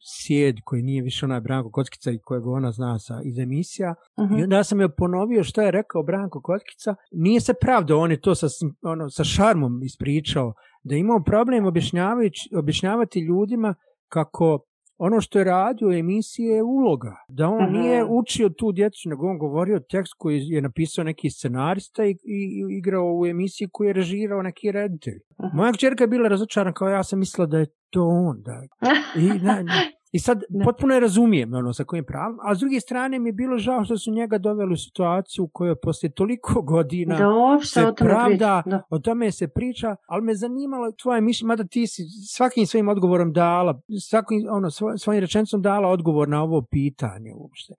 sjed, koji nije više onaj Branko Kockica i kojeg ona zna sa, iz emisija. I onda sam joj ponovio što je rekao Branko Kockica. Nije se pravda, on je to ono, sa, šarmom ispričao, da je imao problem objašnjavati ljudima kako ono što je radio emisije je uloga. Da on nije učio tu djecu, nego on govorio tekst koji je napisao neki scenarista i, igrao u emisiji koju je režirao neki reditelj. Moja čerka je bila razočarana kao ja sam mislila da je to on. Da. I, na, i sad potpuno je razumijem ono sa kojim pravom, a s druge strane mi je bilo žao što su njega doveli u situaciju u kojoj poslije toliko godina da, se o tome pravda, o tome se priča, ali me zanimalo tvoje mišljenje, mada ti si svakim svojim odgovorom dala, svakim ono, svojim rečencom dala odgovor na ovo pitanje uopšte.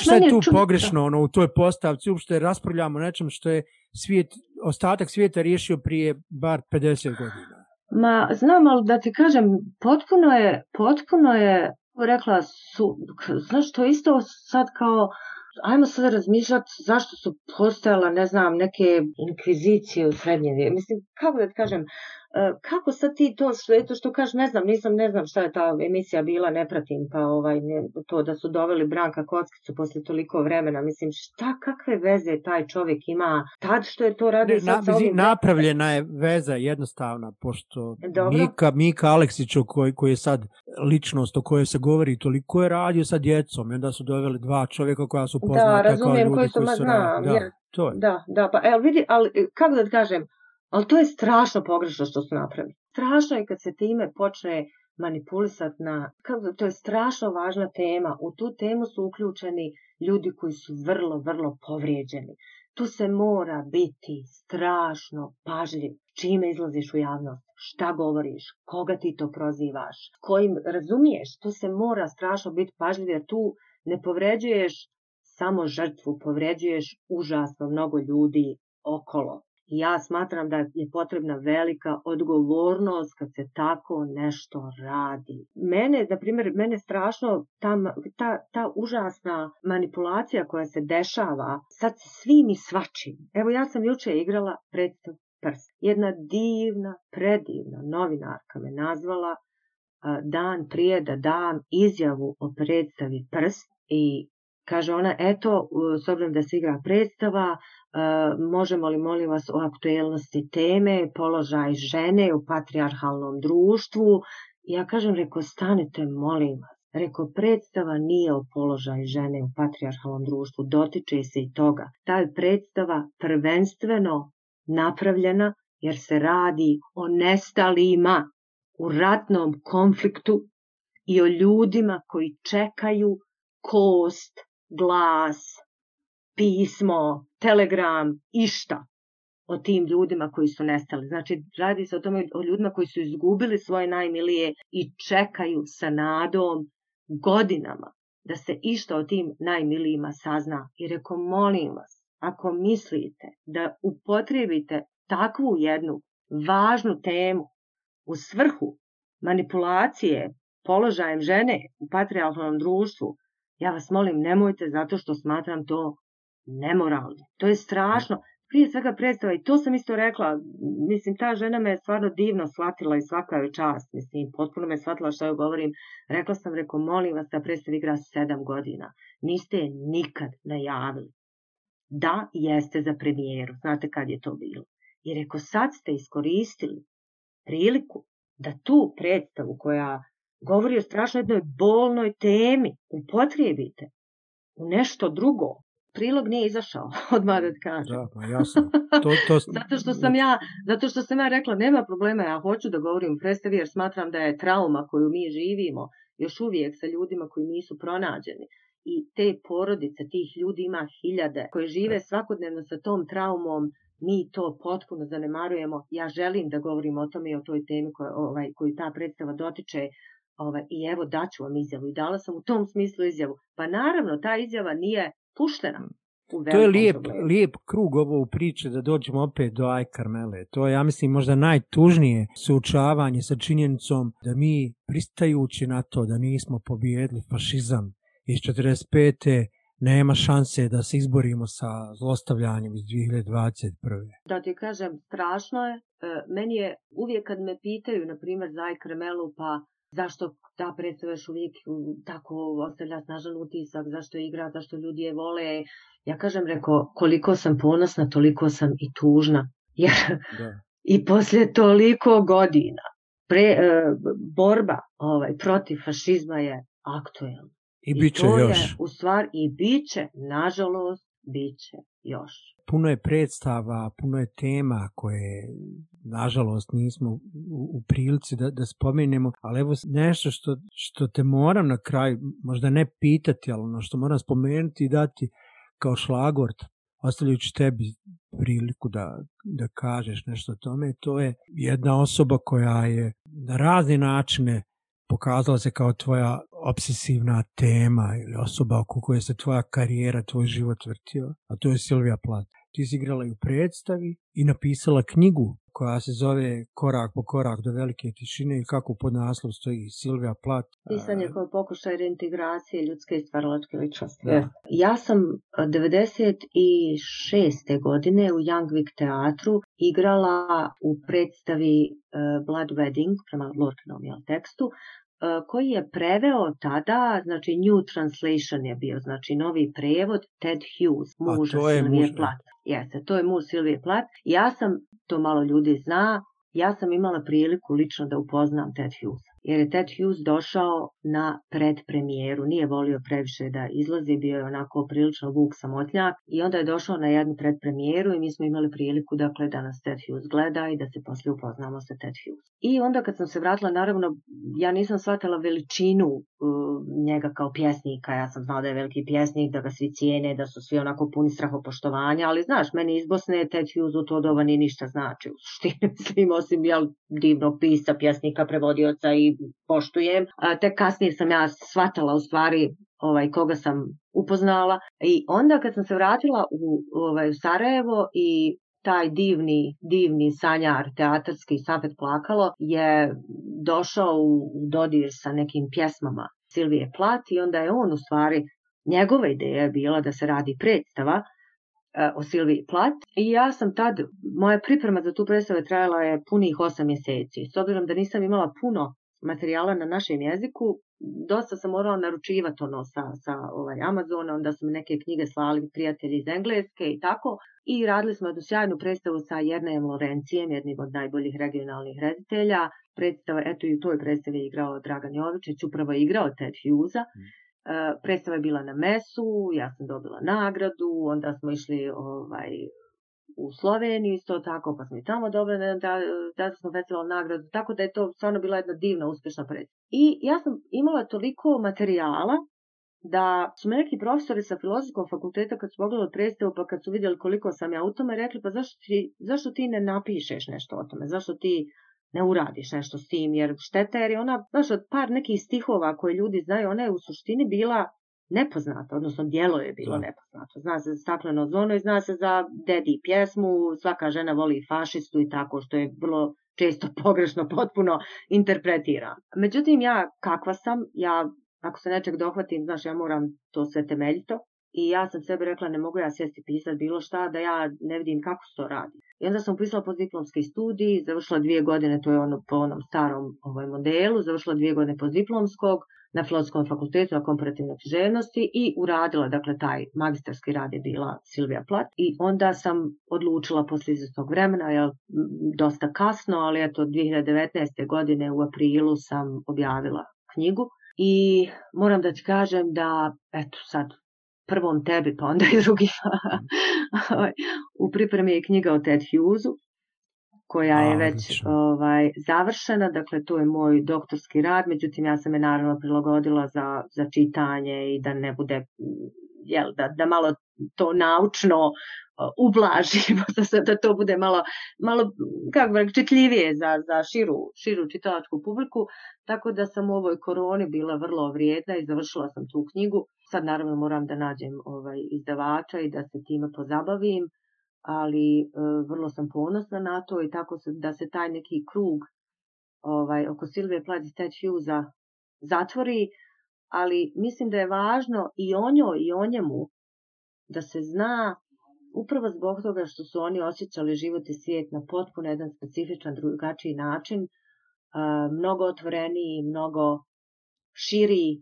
Šta, je tu pogrešno ono, u toj postavci, uopšte raspravljamo nečem što je svijet, ostatak svijeta riješio prije bar 50 godina. Ma znam, ali da ti kažem, potpuno je, potpuno je rekla su, znaš to isto sad kao ajmo sad razmišljati zašto su postojala, ne znam, neke inkvizicije u srednje Mislim, kako da ti kažem, E, kako sad ti to što, što kažeš, ne znam, nisam, ne znam šta je ta emisija bila, ne pratim, pa ovaj, to da su doveli Branka Kockicu poslije toliko vremena, mislim, šta, kakve veze taj čovjek ima tad što je to radio Napravljena je veza jednostavna, pošto Dobro. Mika, Mika koji, koji je sad ličnost o kojoj se govori, toliko je radio sa djecom, i onda su doveli dva čovjeka koja su poznata da, razumijem, kao ljudi koji su, da, to da, da, pa, el, vidi, ali, e, kako da kažem, ali to je strašno pogrešno što su napravili. Strašno je kad se time počne manipulisati na... To je strašno važna tema. U tu temu su uključeni ljudi koji su vrlo, vrlo povrijeđeni. Tu se mora biti strašno pažljiv čime izlaziš u javnost, šta govoriš, koga ti to prozivaš, kojim razumiješ, tu se mora strašno biti pažljiv jer tu ne povređuješ samo žrtvu, povređuješ užasno mnogo ljudi okolo ja smatram da je potrebna velika odgovornost kad se tako nešto radi. Mene, na primjer, mene strašno ta, ta, ta užasna manipulacija koja se dešava sad svim i svačim. Evo ja sam jučer igrala Predstav prst. Jedna divna, predivna novinarka me nazvala dan prije da dam izjavu o predstavi prst i Kaže ona, eto, s obzirom da se igra predstava, e, možemo li molim vas o aktualnosti teme, položaj žene u patrijarhalnom društvu. Ja kažem, reko, stanite, molim vas. Reko, predstava nije o položaju žene u patrijarhalnom društvu, dotiče se i toga. Ta je predstava prvenstveno napravljena jer se radi o nestalima u ratnom konfliktu i o ljudima koji čekaju kost glas, pismo, telegram, išta o tim ljudima koji su nestali. Znači, radi se o tome o ljudima koji su izgubili svoje najmilije i čekaju sa nadom godinama da se išta o tim najmilijima sazna. I reko, molim vas, ako mislite da upotrijebite takvu jednu važnu temu u svrhu manipulacije položajem žene u patrijarhalnom društvu, ja vas molim, nemojte zato što smatram to nemoralno. To je strašno. Prije svega predstava, i to sam isto rekla, mislim, ta žena me je stvarno divno shvatila i svaka joj čast, mislim, potpuno me shvatila što joj govorim. Rekla sam, reko, molim vas da predstav igra sedam godina. Niste je nikad najavili. Da, jeste za premijeru, znate kad je to bilo. I reko, sad ste iskoristili priliku da tu predstavu koja govori o strašno jednoj bolnoj temi, upotrijebite u nešto drugo. Prilog nije izašao, odmah da kažem. Da, pa To, to... zato, što sam ja, zato što sam ja rekla, nema problema, ja hoću da govorim predstavi, jer smatram da je trauma koju mi živimo još uvijek sa ljudima koji nisu pronađeni. I te porodice, tih ljudi ima hiljade koje žive svakodnevno sa tom traumom, mi to potpuno zanemarujemo. Ja želim da govorim o tome i o toj temi ovaj, koju ta predstava dotiče, Ovaj, I evo daću vam izjavu i dala sam u tom smislu izjavu. Pa naravno, ta izjava nije puštena. Mm. To je lijep, lijep krug ovo u priče da dođemo opet do Aj Karmele. To je, ja mislim, možda najtužnije suočavanje sa činjenicom da mi, pristajući na to da nismo pobijedili fašizam iz 45 nema šanse da se izborimo sa zlostavljanjem iz 2021. Da ti kažem, strašno je. E, meni je uvijek kad me pitaju, na primjer, za Aj pa zašto ta predstava još uvijek tako ostavlja snažan utisak, zašto je igra, zašto ljudi je vole. Ja kažem, reko, koliko sam ponosna, toliko sam i tužna. Jer i poslije toliko godina pre, e, borba ovaj, protiv fašizma je aktuelna. I, I bit još. Je, u stvar, I bit će, nažalost, bit će još. Puno je predstava, puno je tema koje nažalost nismo u, prilici da, da spomenemo, ali evo nešto što, što te moram na kraju, možda ne pitati, ali ono što moram spomenuti i dati kao šlagort, ostavljajući tebi priliku da, da kažeš nešto o tome, to je jedna osoba koja je na razne načine pokazala se kao tvoja obsesivna tema ili osoba oko koje se tvoja karijera, tvoj život vrtio, a to je Silvija Plat. Ti si i u predstavi i napisala knjigu koja se zove Korak po korak do velike tišine i kako pod naslov stoji Silvia Plat. Pisanje koje pokušaj reintegracije ljudske i Ja sam 96. godine u Young teatru igrala u predstavi e, Blood Wedding prema Lorkinom tekstu E, koji je preveo tada, znači New Translation je bio, znači novi prevod Ted Hughes, muža Silvije Platt. to je muž Silvije plat Ja sam, to malo ljudi zna, ja sam imala priliku lično da upoznam Ted Hughes jer je Ted Hughes došao na predpremijeru. Nije volio previše da izlazi, bio je onako prilično vuk samotnjak i onda je došao na jednu predpremijeru i mi smo imali priliku dakle, da nas Ted Hughes gleda i da se poslije upoznamo sa Ted Hughes. I onda kad sam se vratila, naravno, ja nisam shvatila veličinu njega kao pjesnika. Ja sam znala da je veliki pjesnik, da ga svi cijene, da su svi onako puni strahopoštovanja, ali znaš, meni iz Bosne Ted Hughes u to doba ni ništa znači u suštini, mislim, osim jel, divnog pisa, pjesnika, prevodioca i poštujem. Tek kasnije sam ja shvatala u stvari ovaj, koga sam upoznala. I onda kad sam se vratila u, ovaj, Sarajevo i taj divni, divni sanjar teatarski Safet Plakalo je došao u dodir sa nekim pjesmama Silvije Plat i onda je on u stvari, njegova ideja je bila da se radi predstava e, o Silviji Plat i ja sam tad, moja priprema za tu predstavu trajala je punih osam mjeseci. S obzirom da nisam imala puno materijala na našem jeziku, dosta sam morala naručivati ono sa, sa ovaj, Amazona, onda mi neke knjige slali prijatelji iz Engleske i tako. I radili smo jednu sjajnu predstavu sa Jernejem Lorencijem, jednim od najboljih regionalnih reditelja. Predstava, eto i u toj predstavi je igrao Dragan Jovičić, upravo je igrao Ted Hughesa. Mm. Eh, predstava je bila na mesu, ja sam dobila nagradu, onda smo išli ovaj, u Sloveniji isto tako, pa smo i tamo dobili na smo festivalu nagradu, tako da je to stvarno bila jedna divna, uspješna predstava. I ja sam imala toliko materijala da su me neki profesori sa filozofskog fakulteta kad su pogledali predstavu pa kad su vidjeli koliko sam ja u tome rekli pa zašto ti, zašto ti ne napišeš nešto o tome, zašto ti ne uradiš nešto s tim jer šteta jer je ona, znaš, od par nekih stihova koje ljudi znaju, ona je u suštini bila nepoznata, odnosno dijelo je bilo nepoznato. Zna se za stakleno zvono i zna se za dedi pjesmu, svaka žena voli fašistu i tako, što je vrlo često pogrešno potpuno interpretira. Međutim, ja kakva sam, ja ako se nečeg dohvatim, znaš, ja moram to sve temeljito. I ja sam sebi rekla, ne mogu ja sjesti pisati bilo šta, da ja ne vidim kako se to radi. I onda sam upisala diplomski studij, završila dvije godine, to je ono po onom starom ovaj, modelu, završila dvije godine diplomskog, na Filozofskom fakultetu na komparativnoj književnosti i uradila, dakle taj magisterski rad je bila Silvija Plat i onda sam odlučila poslije tog vremena, jel, dosta kasno, ali eto 2019. godine u aprilu sam objavila knjigu i moram da ti kažem da, eto sad, prvom tebi pa onda i drugima, mhm. u pripremi je knjiga o Ted Hughesu koja je već ovaj, završena, dakle tu je moj doktorski rad, međutim ja sam je naravno prilagodila za, za čitanje i da ne bude, jel, da, da malo to naučno ublažimo, da, da to bude malo, malo kako čitljivije za, za širu, širu publiku, tako da sam u ovoj koroni bila vrlo vrijedna i završila sam tu knjigu. Sad naravno moram da nađem ovaj, izdavača i da se time pozabavim ali e, vrlo sam ponosna na to i tako da se taj neki krug ovaj, oko Silvije Plađi hughes za zatvori, ali mislim da je važno i o njoj i o njemu da se zna upravo zbog toga što su oni osjećali život i svijet na potpuno jedan specifičan, drugačiji način, e, mnogo otvoreniji, mnogo širiji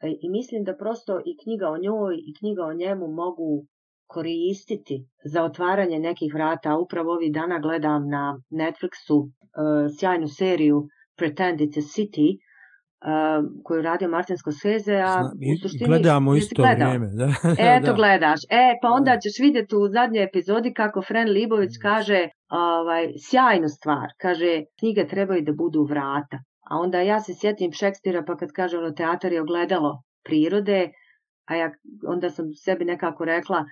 e, i mislim da prosto i knjiga o njoj i knjiga o njemu mogu koristiti za otvaranje nekih vrata. Upravo ovih dana gledam na Netflixu e, sjajnu seriju Pretend it's a City, e, koju radio Martin Scorsese, a Gledamo isto vrijeme. Da. Eto, gledaš. E, pa onda ćeš vidjeti u zadnjoj epizodi kako Fren Libović mm. kaže ovaj, sjajnu stvar. Kaže, knjige trebaju da budu vrata. A onda ja se sjetim Šekspira pa kad kaže ono teatar je ogledalo prirode, a ja onda sam sebi nekako rekla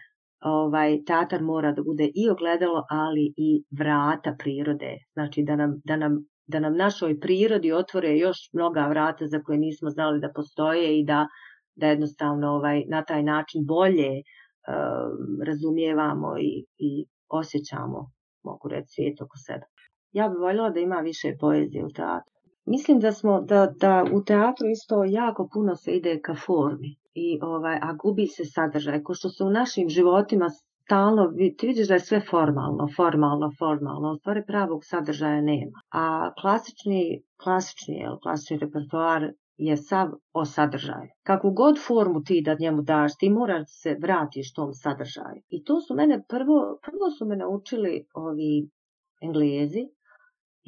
ovaj, Tatar mora da bude i ogledalo, ali i vrata prirode. Znači da nam, da nam, da nam našoj prirodi otvore još mnoga vrata za koje nismo znali da postoje i da, da jednostavno ovaj, na taj način bolje ehm, razumijevamo i, i osjećamo, mogu reći, svijet oko sebe. Ja bih voljela da ima više poezije u teatru. Mislim da smo, da, da u teatru isto jako puno se ide ka formi. I, ovaj, a gubi se sadržaj, ko što se u našim životima stalno, ti vidiš da je sve formalno, formalno, formalno, stvari pravog sadržaja nema. A klasični, klasični, klasični repertoar je sav o sadržaju. kakvu god formu ti da njemu daš, ti moraš se vratiš tom sadržaju. I to su mene prvo, prvo su me naučili ovi englezi,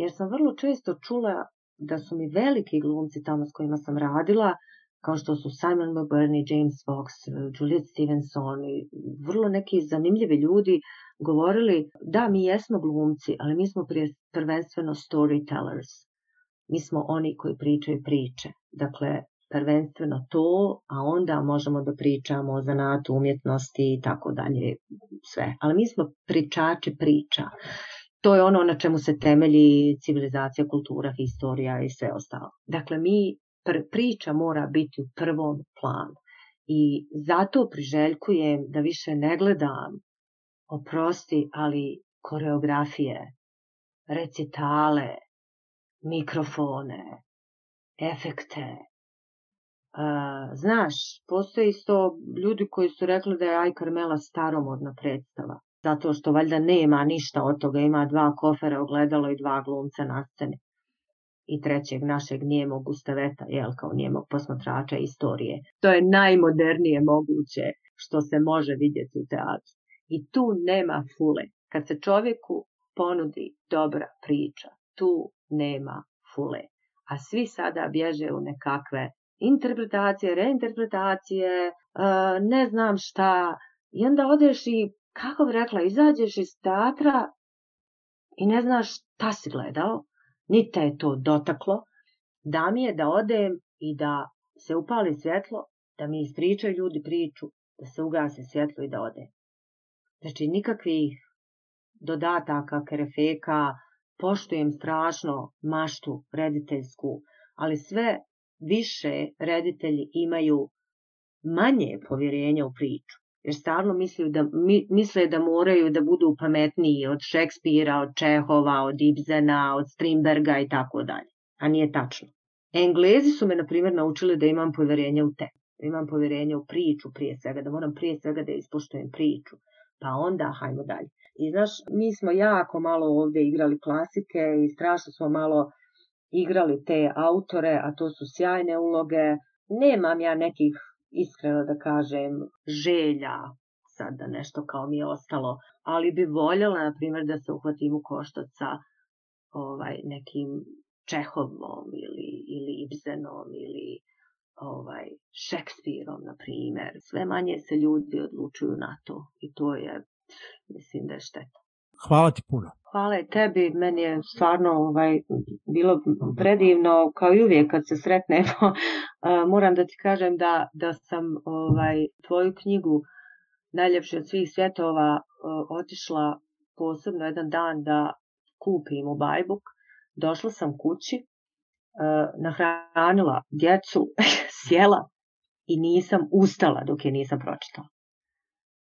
jer sam vrlo često čula da su mi veliki glumci tamo s kojima sam radila, kao što su Simon McBurney, James Fox, e, Juliet Stevenson i vrlo neki zanimljivi ljudi govorili da mi jesmo glumci, ali mi smo prije, prvenstveno storytellers. Mi smo oni koji pričaju priče. Dakle, prvenstveno to, a onda možemo da pričamo o zanatu, umjetnosti i tako dalje, sve. Ali mi smo pričači priča. To je ono na čemu se temelji civilizacija, kultura, historija i sve ostalo. Dakle, mi priča mora biti u prvom planu. I zato priželjkujem da više ne gledam, oprosti, ali koreografije, recitale, mikrofone, efekte. Uh, znaš, postoje isto ljudi koji su rekli da je Aj Karmela staromodna predstava, zato što valjda nema ništa od toga, ima dva kofera, ogledalo i dva glumca na sceni i trećeg našeg nijemog ustaveta, jel, kao nijemog posmatrača istorije. To je najmodernije moguće što se može vidjeti u teatru. I tu nema fule. Kad se čovjeku ponudi dobra priča, tu nema fule. A svi sada bježe u nekakve interpretacije, reinterpretacije, e, ne znam šta. I onda odeš i, kako bi rekla, izađeš iz teatra i ne znaš šta si gledao, Nita je to dotaklo. Da mi je da odem i da se upali svjetlo, da mi ispričaju ljudi priču, da se ugase svjetlo i da ode. Znači, nikakvih dodataka, kerefeka, poštujem strašno maštu rediteljsku, ali sve više reditelji imaju manje povjerenja u priču jer stalno misle da, da moraju da budu pametniji od Šekspira, od Čehova, od Ibzena, od Strimberga i tako dalje. A nije tačno. Englezi su me, na primjer, naučili da imam povjerenje u te. Imam povjerenje u priču prije svega, da moram prije svega da ispoštujem priču. Pa onda, hajmo dalje. I znaš, mi smo jako malo ovdje igrali klasike i strašno smo malo igrali te autore, a to su sjajne uloge. Nemam ja nekih iskreno da kažem, želja sad da nešto kao mi je ostalo, ali bi voljela, na primjer, da se uhvatim u koštac sa ovaj, nekim Čehovom ili, ili Ibsenom ili ovaj, Šekspirom, na primjer. Sve manje se ljudi odlučuju na to i to je, mislim da je šteta. Hvala ti puno. Hvala i tebi, meni je stvarno ovaj, bilo predivno, kao i uvijek kad se sretnemo. Moram da ti kažem da, da sam ovaj, tvoju knjigu najljepše od svih svjetova otišla posebno jedan dan da kupim u Bajbuk. Došla sam kući, nahranila djecu, sjela i nisam ustala dok je nisam pročitala.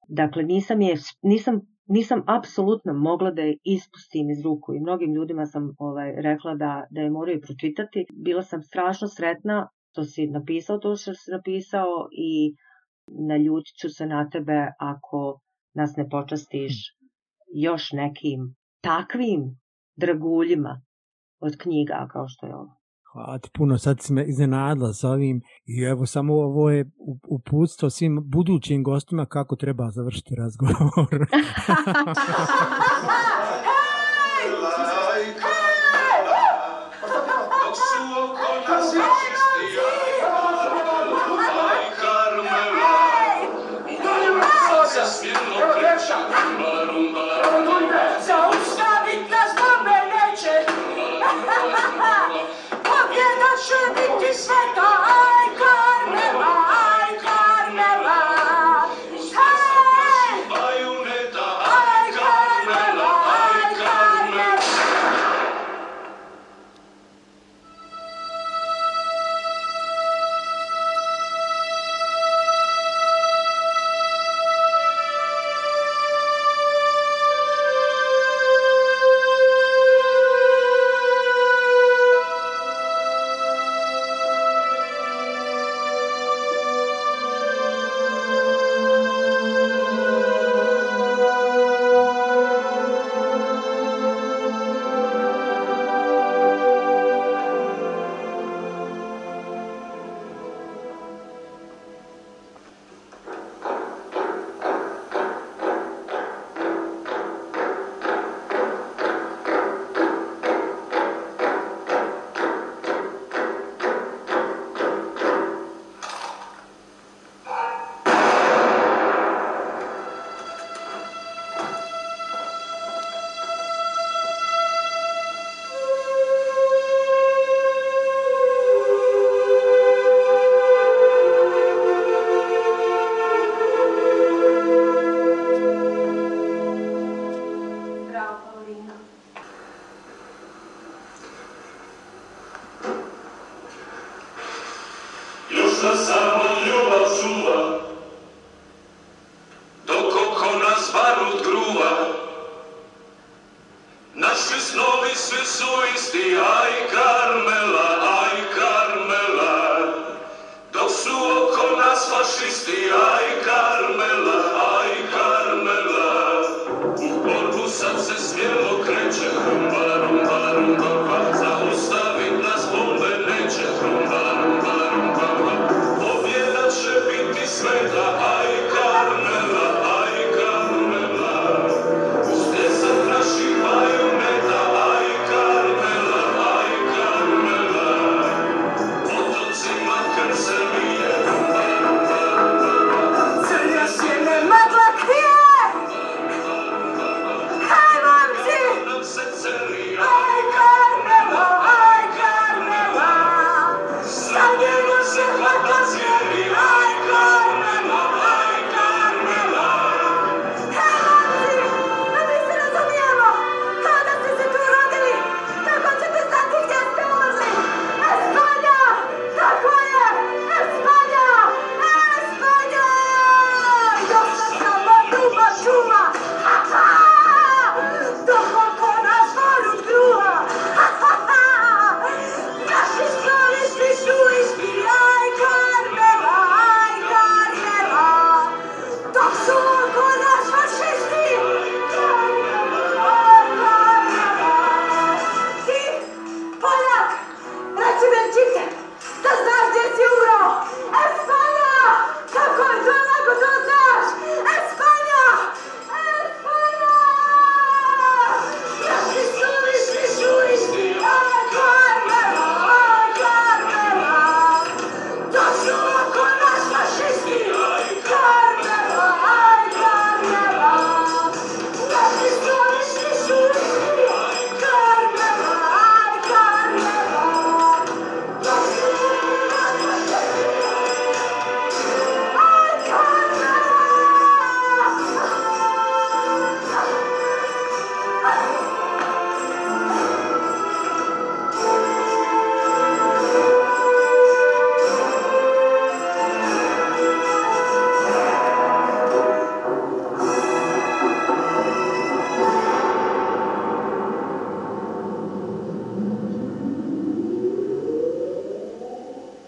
Dakle, nisam, je, nisam nisam apsolutno mogla da je ispustim iz ruku i mnogim ljudima sam ovaj, rekla da, da je moraju pročitati. Bila sam strašno sretna što si napisao to što si napisao i naljutit ću se na tebe ako nas ne počastiš još nekim takvim draguljima od knjiga kao što je ovo. A ti puno, sad si me iznenadila sa ovim i evo samo ovo je uputstvo svim budućim gostima kako treba završiti razgovor. aj Karmela, aj Karmela. Dok su oko nas fašisti, aj Karmela, aj Karmela. U borbu sad se smjelo kreće, rumba, rumba,